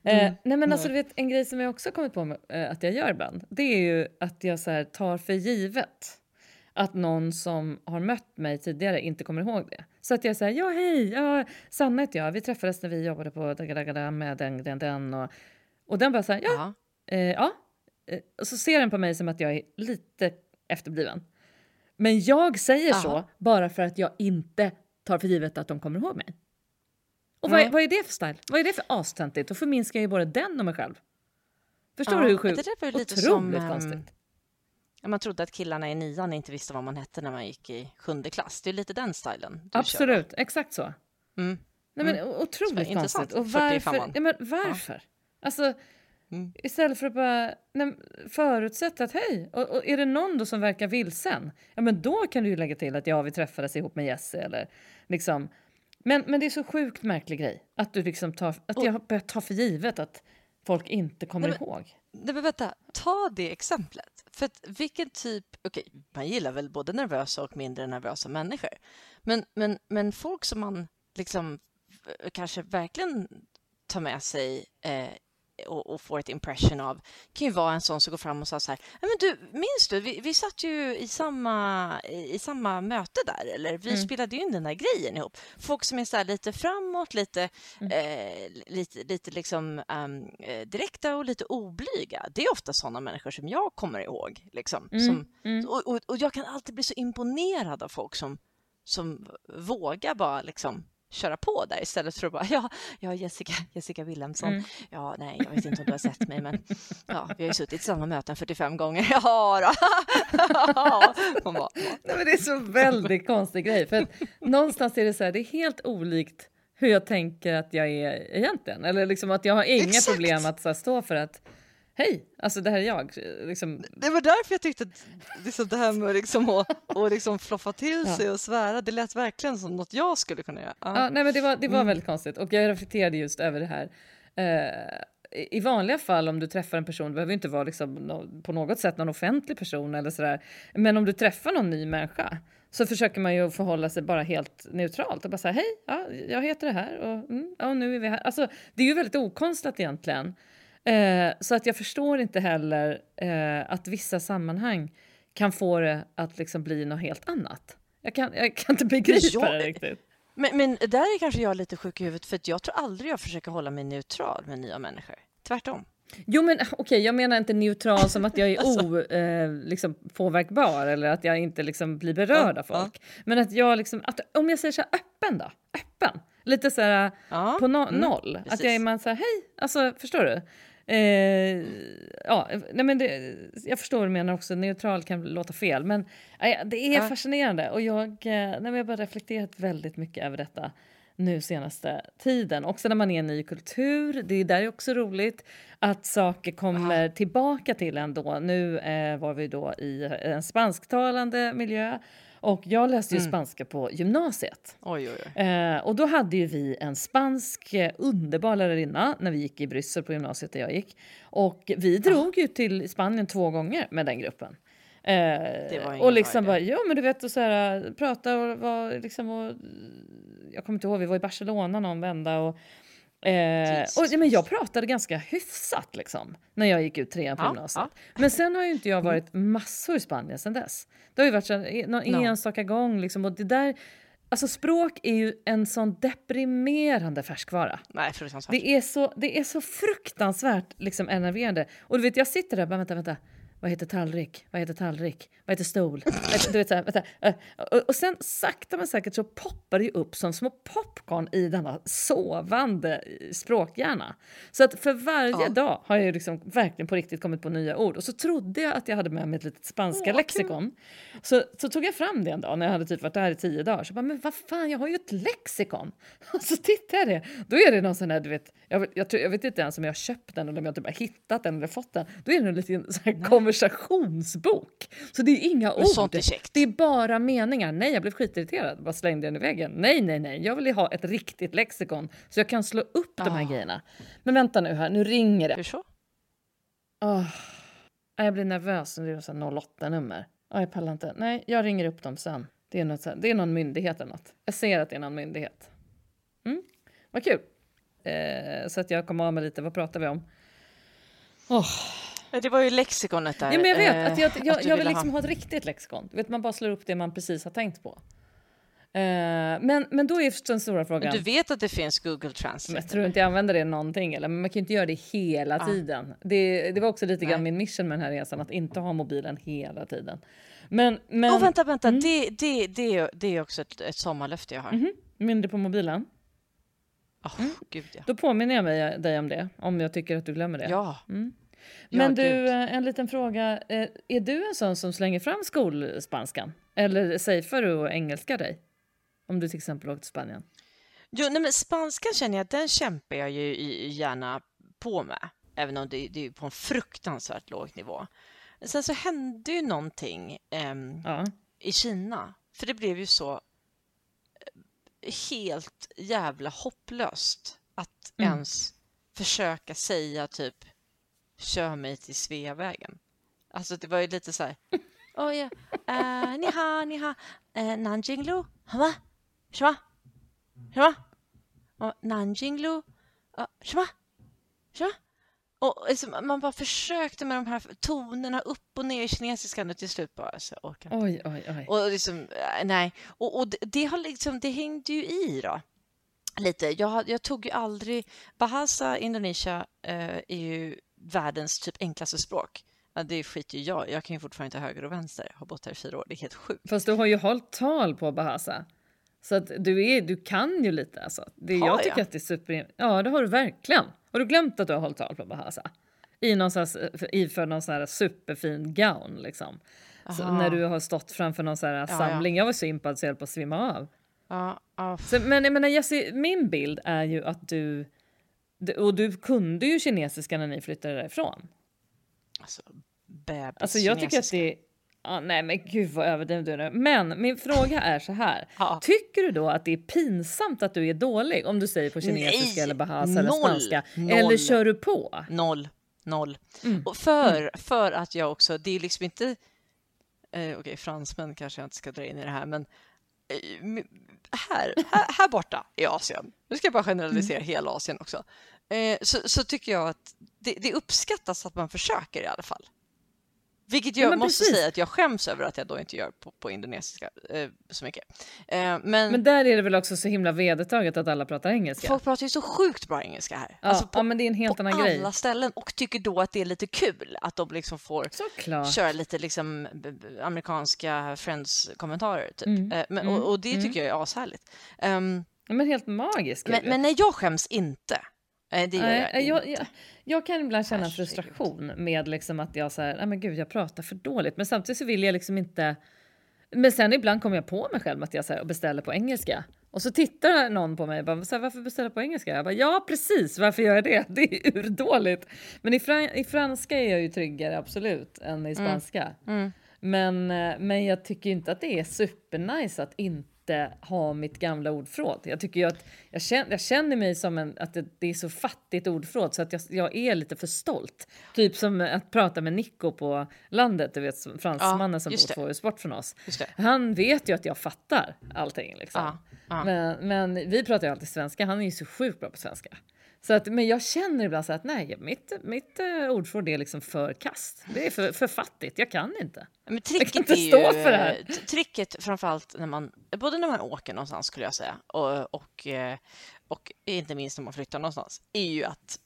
Eh, mm. nej men alltså du vet en grej som jag också kommit på eh, att jag gör ibland. Det är ju att jag så här, tar för givet att någon som har mött mig tidigare inte kommer ihåg det. Så att jag säger ja hej, ja, Sanna heter jag, vi träffades när vi jobbade på med den, den, den och, och den bara så här, ja, eh, ja. Och så ser den på mig som att jag är lite efterbliven. Men jag säger Aha. så bara för att jag inte tar för givet att de kommer ihåg mig. Och vad, är, vad är det för style? Vad är det för astöntigt? Då förminskar jag ju både den och mig själv. Förstår ja, du hur sjukt? Det lite Otroligt som, konstigt. Um, man trodde att killarna i nian inte visste vad man hette när man gick i sjunde klass. Det är lite den stilen. Absolut, kör. exakt så. Mm. Nej, men, mm. Otroligt konstigt. Och varför? Ja, men varför? Ja. Alltså, Mm. Istället för att bara nej, förutsätta att hej, och, och, är det någon då som verkar vilsen, ja men då kan du ju lägga till att ja, vi träffades ihop med Jesse eller liksom. Men, men det är så sjukt märklig grej att du liksom tar, att jag börjar ta för givet att folk inte kommer nej, men, ihåg. Nej men vänta, ta det exemplet. För att vilken typ, okej, okay, man gillar väl både nervösa och mindre nervösa människor. Men, men, men folk som man liksom kanske verkligen tar med sig eh, och, och, får ett impression av kan ju vara en sån som går fram och sa så här, men du, minns du, vi, vi satt ju i samma, i samma möte där, eller vi mm. spelade ju in den där grejen ihop. Folk som är så lite framåt, lite, mm. eh, lite, lite liksom um, direkta och lite oblyga. Det är ofta sådana människor som jag kommer ihåg. Liksom, mm. Som, mm. och, och, och, jag kan alltid bli så imponerad av folk som, som vågar bara liksom köra på där istället för att bara (laughs) ja, ja Jessica, Jessica Wilhelmsson. Mm. Ja, nej, jag vet inte om du har sett mig, men ja, vi har ju suttit i samma möten 45 gånger. (laughs) Ja, då. (laughs) Hon bara, nej, men det är så väldigt konstig grej, för att någonstans är det så här, det är helt olikt hur jag tänker att jag är egentligen, eller liksom att jag har inga Exakt. problem att här, stå för att hej, alltså det här är jag. Liksom. Det var därför jag tyckte att liksom det här med liksom att och liksom floffa till sig ja. och svära, det lät verkligen som något jag skulle kunna göra. Ja, ja nej, men det var, det var mm. väldigt konstigt och jag reflekterade just över det här. Uh, i vanliga fall om du träffar en person, det behöver inte vara liksom på något sätt någon offentlig person eller sådär, men om du träffar någon ny människa så försöker man ju förhålla sig bara helt neutralt och bara säga hej, ja, jag heter det här och, mm, ja, nu är vi här. Alltså, det är ju väldigt okonstlat egentligen. Eh, så att jag förstår inte heller eh, att vissa sammanhang kan få det att liksom bli något helt annat. Jag kan, jag kan inte begripa jag, det riktigt. Men, men där är kanske jag lite sjuk i huvudet för jag tror aldrig jag försöker hålla mig neutral med nya människor. Tvärtom. Jo men okej, okay, jag menar inte neutral som att jag är (laughs) alltså. o, eh, liksom, påverkbar eller att jag inte liksom, blir berörd ja, av folk. Ja. Men att jag liksom, att, om jag säger så här öppen då, öppen. Lite så här ja, på no mm, noll. Precis. Att jag är man så här, hej, alltså förstår du? Eh, ja, nej men det, jag förstår vad du menar också, neutral kan låta fel. Men eh, det är ja. fascinerande och jag, eh, nej men jag har bara reflekterat väldigt mycket över detta nu senaste tiden. Också när man är en ny kultur, det är där också roligt att saker kommer Aha. tillbaka till en då. Nu eh, var vi då i en spansktalande miljö och jag läste ju mm. spanska på gymnasiet. Oj, oj, oj. Eh, och då hade ju vi en spansk eh, underbar lärarinna när vi gick i Bryssel på gymnasiet där jag gick. Och vi drog ah. ju till Spanien två gånger med den gruppen. Eh, och liksom bara, ja men du vet, och så här, prata och var liksom och, jag kommer inte ihåg, vi var i Barcelona någon vända och Eh, och, men jag pratade ganska hyfsat liksom, när jag gick ut trean på ja, gymnasiet. Ja. Men sen har ju inte jag mm. varit massor i Spanien sen dess. Det har ju varit så, någon no. enstaka gång liksom, och det där Alltså språk är ju en sån deprimerande färskvara. Nej, det, är så, det är så fruktansvärt liksom, enerverande. Och du vet, jag sitter där och bara vänta, vänta. Vad heter tallrik? Vad heter tallrik? Vad heter stol? du vet, så här, vänta. Och sen sakta men säkert så poppar det ju upp som små popcorn i denna sovande språkhjärna. Så att för varje ja. dag har jag liksom verkligen på riktigt kommit på nya ord. Och så trodde jag att jag hade med mig ett litet spanska oh, lexikon. Så, så tog jag fram det en dag när jag hade typ varit där i tio dagar. Så bara, men vad fan, jag har ju ett lexikon! (laughs) Och så tittar jag det, då är det någon sån här, du vet, jag, jag, jag, vet inte ens om jag har köpt den eller om jag typ har hittat den eller fått den. Då är det en liten så här konversationsbok. Så det är inga ord. Sånt är det är bara meningar. Nej, jag blev skitirriterad. Bara slängde den i väggen. Nej, nej, nej. Jag vill ha ett riktigt lexikon så jag kan slå upp oh. de här ah. grejerna. Men vänta nu här, nu ringer det. Hur så? Oh. Jag blir nervös. Det är 08-nummer. Oh, jag pallar inte. Nej, jag ringer upp dem sen. Det är, något, det är någon myndighet eller något. Jag ser att det är någon myndighet. Mm. Vad kul. Eh, så att jag kommer av mig lite. Vad pratar vi om? Oh. Det var ju lexikonet där. Ja, men jag vet, att jag, jag, jag, jag vill liksom ha. ha ett riktigt lexikon. vet, man bara slår upp det man precis har tänkt på. Uh, men, men då är den stora frågan... Men du vet att det finns Google Translate? Jag tror inte jag använder det någonting, eller, men man kan inte göra det hela ah. tiden. Det, det var också lite grann min mission med den här resan, att inte ha mobilen hela tiden. Men, men... Oh, vänta, vänta, mm. det, det, det, det är också ett, ett sommarlöfte jag har. Mm -hmm. Mindre på mobilen? Oh, mm. Gud, ja. Då påminner jag mig, dig om det, om jag tycker att du glömmer det. Ja. Mm. Men ja, du, Gud. Eh, en liten fråga. Eh, är du en sån som slänger fram skolspanskan? Eller safear du och engelska dig? Om du till exempel åker till Spanien. Jo, nej, men spanskan känner jag, den kämpar jag ju gärna på med. Även om det, det är på en fruktansvärt låg nivå. Sen så hände ju någonting eh, ja. i Kina. För det blev ju så eh, helt jävla hopplöst att mm. ens försöka säga typ kör mig till Sveavägen. Alltså det var ju lite så här. (laughs) Oh ja, uh, ni ha, ni ha, uh, Nanjinglu, va? Shma? Shma? Uh, Nanjinglu, uh, shma? Shma? Och liksom, man bara försökte med de här tonerna upp och ner i kinesiskan och till slut bara så orkar Oj, oj, oj. Och liksom, eh, nej. Och, och det, det, har liksom, det hängde ju i då. Lite. Jag, jag tog ju aldrig... Bahasa Indonesia eh, är ju världens typ enklaste språk. Ja, det skiter ju jag Jag kan ju fortfarande inte höger och vänster. Har bott här i fyra år. Det är helt sjukt. Fast du har ju hållit tal på Bahasa. Så att du, är, du kan ju lite alltså. Det, har jag tycker jag? att det är super... Ja, det har du verkligen. Har du glömt att du har hållit tal på Bahasa? I någon sån här, iför någon sån här superfin gown liksom. När du har stått framför någon sån här ja, samling. Ja. Jag var så impad så jag höll på att svimma av. Ja, ja. Så, men jag menar Jessie, min bild är ju att du och du kunde ju kinesiska när ni flyttade därifrån. Alltså, bebis Alltså jag tycker att det Ah, nej men gud vad överdriven du är nu. Men min fråga är så här. Ja. Tycker du då att det är pinsamt att du är dålig om du säger på kinesiska nej, eller bahasa eller spanska? Noll. Eller kör du på? Noll. Noll. Mm. Och för, mm. för att jag också, det är liksom inte, eh, okej okay, fransmän kanske jag inte ska dra in i det här, men eh, här, här, här borta i Asien, nu ska jag bara generalisera mm. hela Asien också, eh, så, så, tycker jag att det, det, uppskattas att man försöker i alla fall. Vilket jag ja, måste precis. säga att jag skäms över att jag då inte gör på, på indonesiska eh, så mycket. Eh, men, men där är det väl också så himla vedertaget att alla pratar engelska? Folk pratar ju så sjukt bra engelska här. Ja, alltså på, ja men det är en helt annan grej. På alla ställen och tycker då att det är lite kul att de liksom får Såklart. köra lite liksom amerikanska Friends-kommentarer typ. Mm. Eh, men, och, och, det mm. tycker jag är ashärligt. Um, men helt magiskt. Men, men nej, jag skäms inte. Nej, det gör jag, jag, jag, jag, jag kan ibland känna frustration med liksom att jag säger, nej men gud, jag pratar för dåligt. Men samtidigt så vill jag liksom inte. Men sen ibland kommer jag på mig själv att jag så här, beställer på engelska och så tittar någon på mig och bara, så här, varför beställer på engelska? Jag bara, ja precis, varför gör jag det? (laughs) Det är urdåligt. Men i, fran i franska är jag ju tryggare absolut än i mm. spanska. Mm. Mm. Men, eh, men jag tycker inte att det är supernice att inte inte ha mitt gamla ordförråd. Jag tycker ju att jag känner, jag känner mig som en, att det, det, är så fattigt ordförråd så att jag, jag, är lite för stolt. Typ som att prata med Nico på landet, du vet fransmannen ja, som bor två hus bort från oss. Han vet ju att jag fattar allting liksom. Ja, ja. Men, men vi pratar ju alltid svenska, han är ju så sjukt bra på svenska. Så att, men jag känner ibland så att nej, mitt, mitt uh, ordförråd är liksom för kast. Det är för, för fattigt, jag kan inte. Men tricket jag kan inte stå ju, för det här. Tricket framförallt när man, både när man åker någonstans skulle jag säga och, och, eh, och inte minst när man flyttar någonstans, är ju att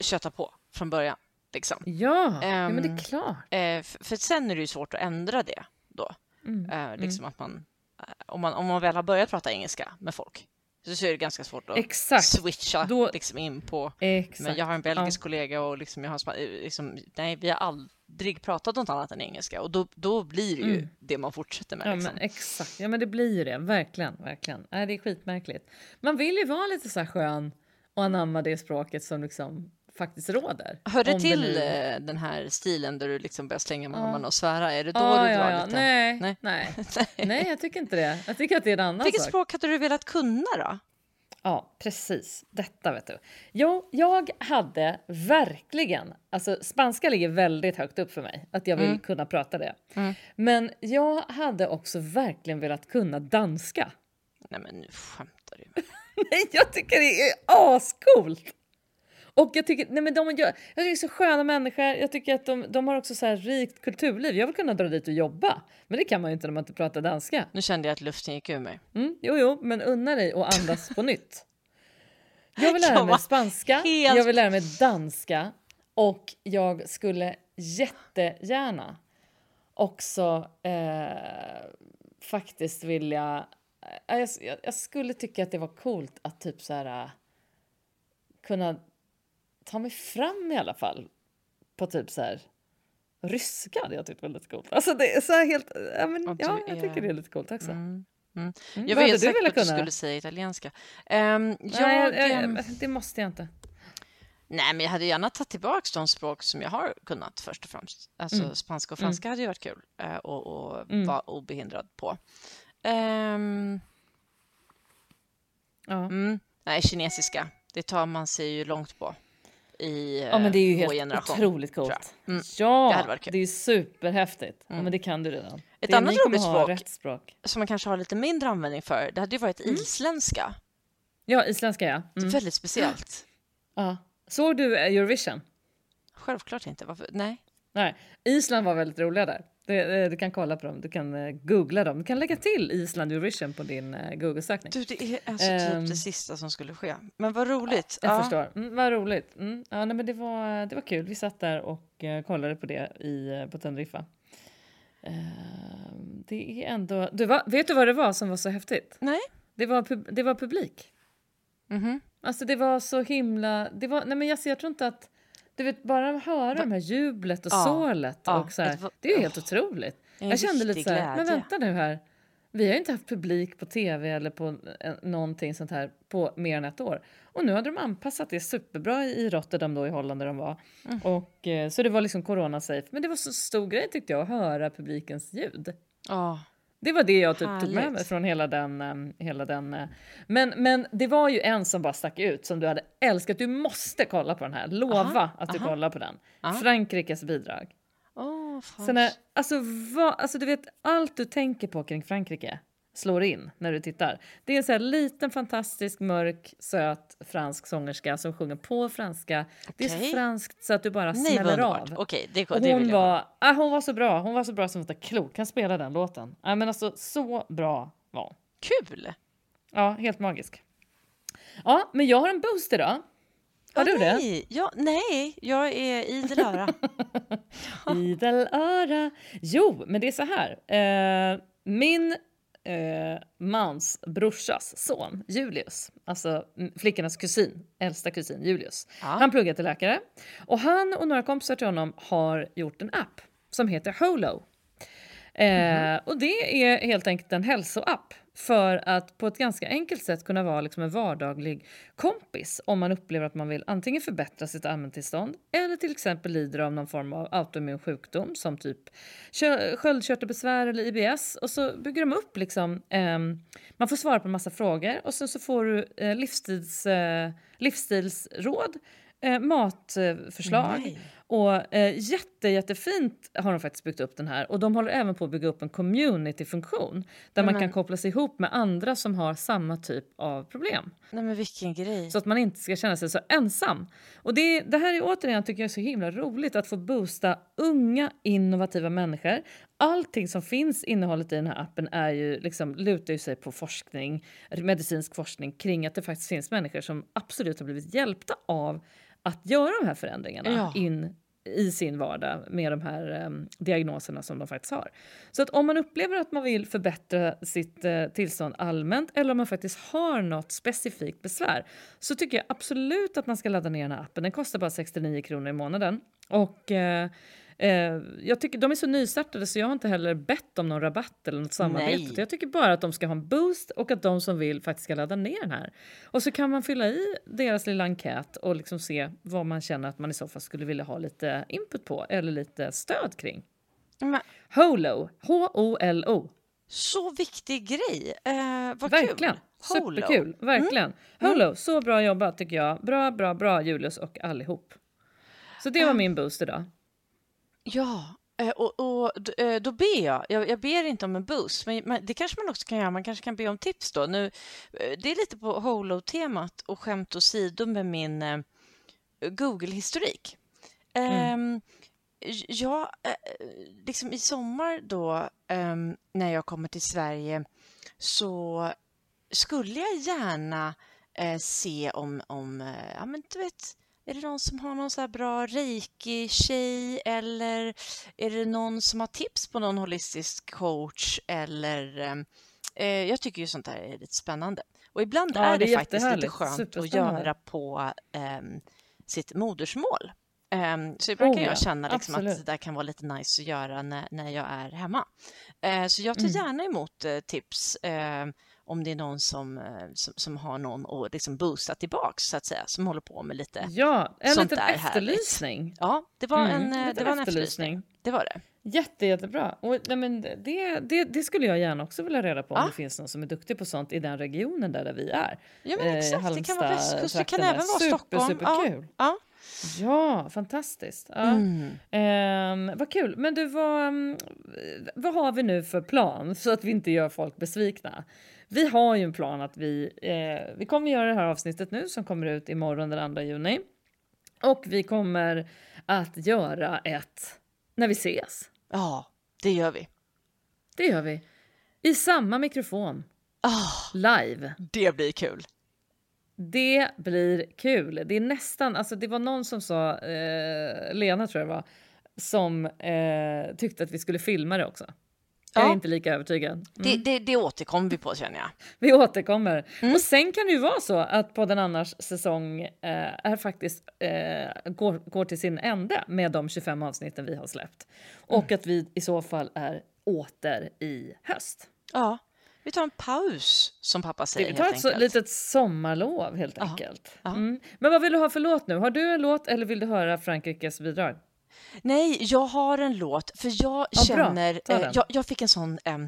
köta på från början. Liksom. Ja, um, ja, men det är ehm, klart. Eh, för, för, sen är det ju svårt att ändra det då. Mm. Eh, liksom mm. att man, eh, om, man, om man väl har börjat prata engelska med folk så är det ganska svårt att Exakt. switcha Då... liksom in på... Exakt. Men jag har en belgisk ja. kollega och liksom jag har liksom, nej, vi har aldrig pratat något annat än engelska och då, då blir det ju mm. det man fortsätter med. Ja, liksom. men exakt, ja men det blir ju det, verkligen, verkligen. Nej, det är skitmärkligt. Man vill ju vara lite så här skön och anamma det språket som liksom faktiskt råder. Hör det till det nu... Eh, den här stilen där du liksom börjar slänga med armarna och svära? Är det då ja, du drar ja, lite? Nej, nej. (laughs) Nej. nej, jag tycker inte det. Jag tycker att det är en annan Vilket sak. språk hade du velat kunna då? Ja, precis. Detta vet du. Jo, jag hade verkligen, alltså spanska ligger väldigt högt upp för mig, att jag vill mm. kunna prata det. Mm. Men jag hade också verkligen velat kunna danska. Nej men nu skämtar du (laughs) Nej, jag tycker det är ascoolt! Och jag tycker, nej men de gör, jag tycker det är så sköna människor. Jag tycker att de, de har också så här rikt kulturliv. Jag vill kunna dra dit och jobba. Men det kan man ju inte när man inte pratar danska. Nu kände jag att luften gick ur mig. Mm, jo, jo, men unna dig och andas på nytt. Jag vill lära mig spanska, helt... jag vill lära mig danska och jag skulle jättegärna också eh, faktiskt vilja... Eh, jag, jag, skulle tycka att det var coolt att typ så här eh, kunna ta mig fram i alla fall på typ så här ryska hade jag tyckt var lite coolt. Alltså det är så helt, ja, men, ja jag är... tycker det är lite coolt också. Mm. Mm. Mm. Jag var helt säker på att du skulle säga italienska. Um, jag, Nej, jag, jag, det måste jag inte. Nej, men jag hade gärna tagit tillbaka de språk som jag har kunnat först och främst. Alltså mm. spanska och franska mm. hade ju varit kul uh, och, och mm. vara obehindrad på. Um, ja. Mm. Nej, kinesiska, det tar man sig ju långt på i Ja, men det är ju helt generation, otroligt coolt. Mm. Ja, det, det är superhäftigt. Mm. Ja, men det kan du redan. Ett det, annat roligt språk, språk, som man kanske har lite mindre användning för, det hade ju varit mm. isländska. Ja, isländska ja. Det är mm. väldigt speciellt. (gasps) Ja. Såg du Eurovision? Självklart inte. Varför? Nej. Nej, Island var väldigt roliga där. Du, du kan kolla på dem, du kan uh, googla dem. Du kan lägga till Island Eurovision på din uh, Google-sökning. Du, det är alltså typ um, det sista som skulle ske. Men vad roligt. Ja, jag ja. förstår. Mm, vad roligt. Mm, ja, nej, men det, var, det var kul. Vi satt där och kollade på det i, på Teneriffa. Uh, det är ändå... Du, va, vet du vad det var som var så häftigt? Nej. Det var, det var publik. Mm -hmm. Alltså det var så himla... Det var, nej men jag, jag tror inte att du vet, bara höra Va? de här jublet och ja, sålet. Ja, och så här, det är ju helt oh, otroligt. Jag kände lite så här, men vänta nu här. Vi har ju inte haft publik på tv eller på någonting sånt här på mer än ett år. Och nu hade de anpassat det superbra i Rotterdam då i Holland där de var. Mm. Och, eh, så det var liksom corona-safe. Men det var så stor grej tyckte jag att höra publikens ljud. Oh. Det var det jag typ tog med mig från hela den. Um, hela den uh. men, men det var ju en som bara stack ut som du hade älskat. Du måste kolla på den här. Lova aha, att du aha. kollar på den. Aha. Frankrikes bidrag. Oh, Sen är, alltså, vad, alltså du vet allt du tänker på kring Frankrike slår in när du tittar. Det är en så här liten fantastisk mörk söt fransk sångerska som sjunger på franska. Okay. Det är så franskt så att du bara Nej, smäller av. Okay, det, det hon, var, ah, hon var så bra. Hon var så bra som att klok kan spela den låten. Ah, men alltså så bra var hon. Kul! Ja, helt magisk. Ja, men jag har en boost idag. Har oh, du nej. det? Ja, nej, jag är idel öra. (laughs) idel öra. Jo, men det är så här. Eh, min eh, mans brorsas son, Julius, alltså flickornas kusin, äldsta kusin Julius. Ja. Han pluggar till läkare och han och några kompisar till honom har gjort en app som heter Holo. Eh, mm -hmm. Och det är helt enkelt en hälsoapp för att på ett ganska enkelt sätt kunna vara liksom en vardaglig kompis om man upplever att man vill antingen förbättra sitt allmäntillstånd eller till exempel lider av någon form av autoimmun sjukdom som typ sköldkörtelbesvär eller IBS och så bygger de upp liksom eh, man får svara på en massa frågor och sen så får du eh, livsstils, eh, livsstilsråd eh, matförslag Nej. Och eh, jätte, jättefint har de faktiskt byggt upp den här. Och de håller även på att bygga upp en community-funktion där Nej, man kan koppla sig ihop med andra som har samma typ av problem. Nej men vilken grej. Så att man inte ska känna sig så ensam. Och det, det här är återigen tycker jag är så himla roligt att få boosta unga innovativa människor. Allting som finns innehållet i den här appen är ju liksom, lutar ju sig på forskning, medicinsk forskning kring att det faktiskt finns människor som absolut har blivit hjälpta av att göra de här förändringarna ja. in i sin vardag med de här eh, diagnoserna som de faktiskt har. Så att om man upplever att man vill förbättra sitt eh, tillstånd allmänt eller om man faktiskt har något specifikt besvär så tycker jag absolut att man ska ladda ner den här appen. Den kostar bara 69 kronor i månaden. Och eh, Eh, jag tycker De är så nystartade så jag har inte heller bett om någon rabatt eller något samarbete. Nej. Jag tycker bara att de ska ha en boost och att de som vill faktiskt ska ladda ner den här. Och så kan man fylla i deras lilla enkät och liksom se vad man känner att man i så fall skulle vilja ha lite input på eller lite stöd kring. Men... HOLO, H-O-L-O. Så viktig grej. Eh, vad Verkligen. kul. Superkul. Verkligen. Mm. HOLO, mm. så bra jobbat tycker jag. Bra, bra, bra Julius och allihop. Så det var min boost idag. Ja, eh, och, och eh, då ber jag. jag. jag. ber inte om en boost, men det kanske man också kan göra. Man kanske kan be om tips då. Nu, eh, det är lite på Holo-temat och skämt åsido med min eh, Google-historik. Mm. Eh, jag, liksom i sommar då, eh, när jag kommer till Sverige, så skulle jag gärna se om, om ja men du vet, är det någon som har någon så bra reiki-tjej eller är det någon som har tips på någon holistisk coach eller eh, jag tycker ju sånt här är lite spännande. Och ibland ja, är det, det faktiskt lite skönt att göra på eh, sitt modersmål. Um, så ibland oh, kan jag känna liksom att det där kan vara lite nice att göra när, när jag är hemma. Uh, så jag tar mm. gärna emot uh, tips. Om det är någon som, eh, som, som har någon att liksom boosta tillbaks så att säga, som håller på med lite Ja, en sånt liten efterlysning. Härligt. Ja, det var, mm, en, eh, det var en efterlysning. Det var det. Jätte, jättebra. Och, nej, men det, det, det skulle jag gärna också vilja reda på ja. om det finns någon som är duktig på sånt i den regionen där, där vi är. Ja, men exakt. Eh, det kan vara västkust, det kan även vara Super, Stockholm. Superkul. Ja. ja. ja, fantastiskt. Ja. Mm. Eh, vad kul. Men du, vad, mm, vad har vi nu för plan så att vi inte gör folk besvikna? Vi har ju en plan att vi, eh, vi kommer göra det här avsnittet nu som kommer ut imorgon den 2 juni. Och vi kommer att göra ett när vi ses. Ja, det gör vi. Det gör vi. I samma mikrofon. Oh, live. Det blir kul. Det blir kul. Det är nästan, alltså det var någon som sa, eh, Lena tror jag det var, som eh, tyckte att vi skulle filma det också. Jag är inte lika övertygad. Mm. Det, det, det återkommer vi på känner jag. (laughs) Vi återkommer. Mm. Och sen kan det ju vara så att podden annars säsong eh, är faktiskt eh, går, går till sin ände med de 25 avsnitten vi har släppt. Och mm. att vi i så fall är åter i höst. Ja, vi tar en paus som pappa säger. Vi tar ett så, litet sommarlov helt enkelt. Mm. Men vad vill du ha för låt nu? Har du en låt eller vill du höra Frankrikes bidrag? Nej, jag har en låt, för jag ja, känner... Eh, jag, jag, fick en sån eh,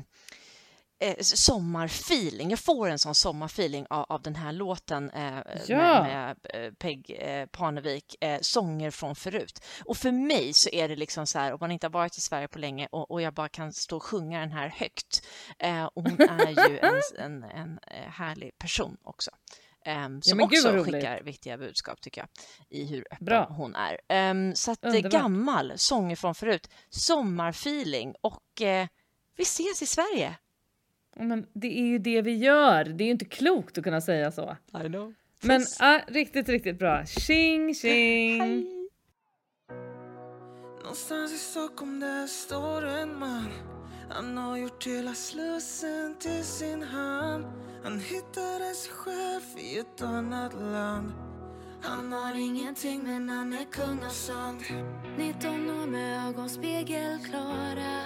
eh, sommarfeeling. Jag får en sån sommarfeeling av, av den här låten eh, ja. med, med eh, Peg eh, Parnevik, eh, Sånger från förut. Och för mig så är det liksom så här, om man inte har varit i Sverige på länge och, och jag bara kan stå och sjunga den här högt. och hon är ju en, (laughs) en, en härlig person också. Um, som ja, också skickar viktiga budskap tycker jag i hur öppen Bra. hon är. Um, så att Underbart. gammal, sånger från förut, sommarfeeling och uh, vi ses i Sverige. Men det är ju det vi gör. Det är ju inte klokt att kunna säga så. I know. Men uh, riktigt, riktigt bra. Tjing, tjing! Hej. Någonstans i Stockholm där står en man Han har gjort hela Slussen till sin hamn han hittade sig själv i ett annat land. Han har ingenting men han är kung av sånt 19 år med ögon spegelklara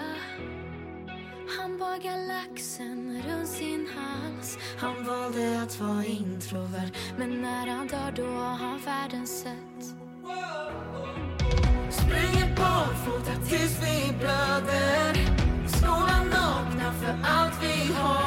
han bar galaxen runt sin hals. Han valde att vara introvert Men när han dör då har han världen sett Springer barfota tills vi blöder. Skolan nakna för allt vi har.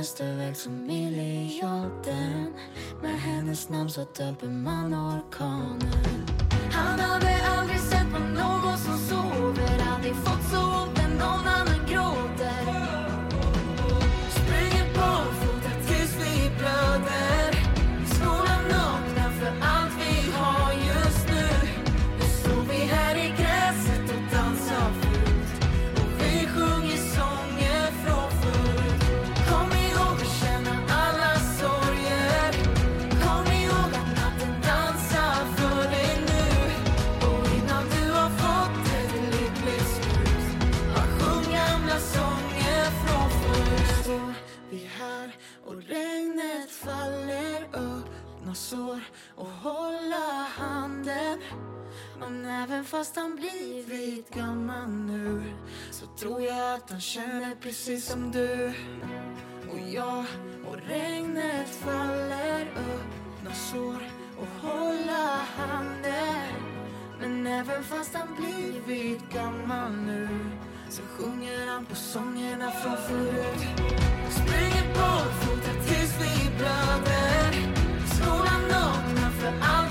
Mesta väg som miljarden Med hennes namn så döper man orkanen. precis som du. Och jag och regnet faller öppna sår och hålla handen Men även fast han blivit gammal nu så sjunger han på sångerna från förut. Springer barfota tills vi blöder. Skolan öppnar för alla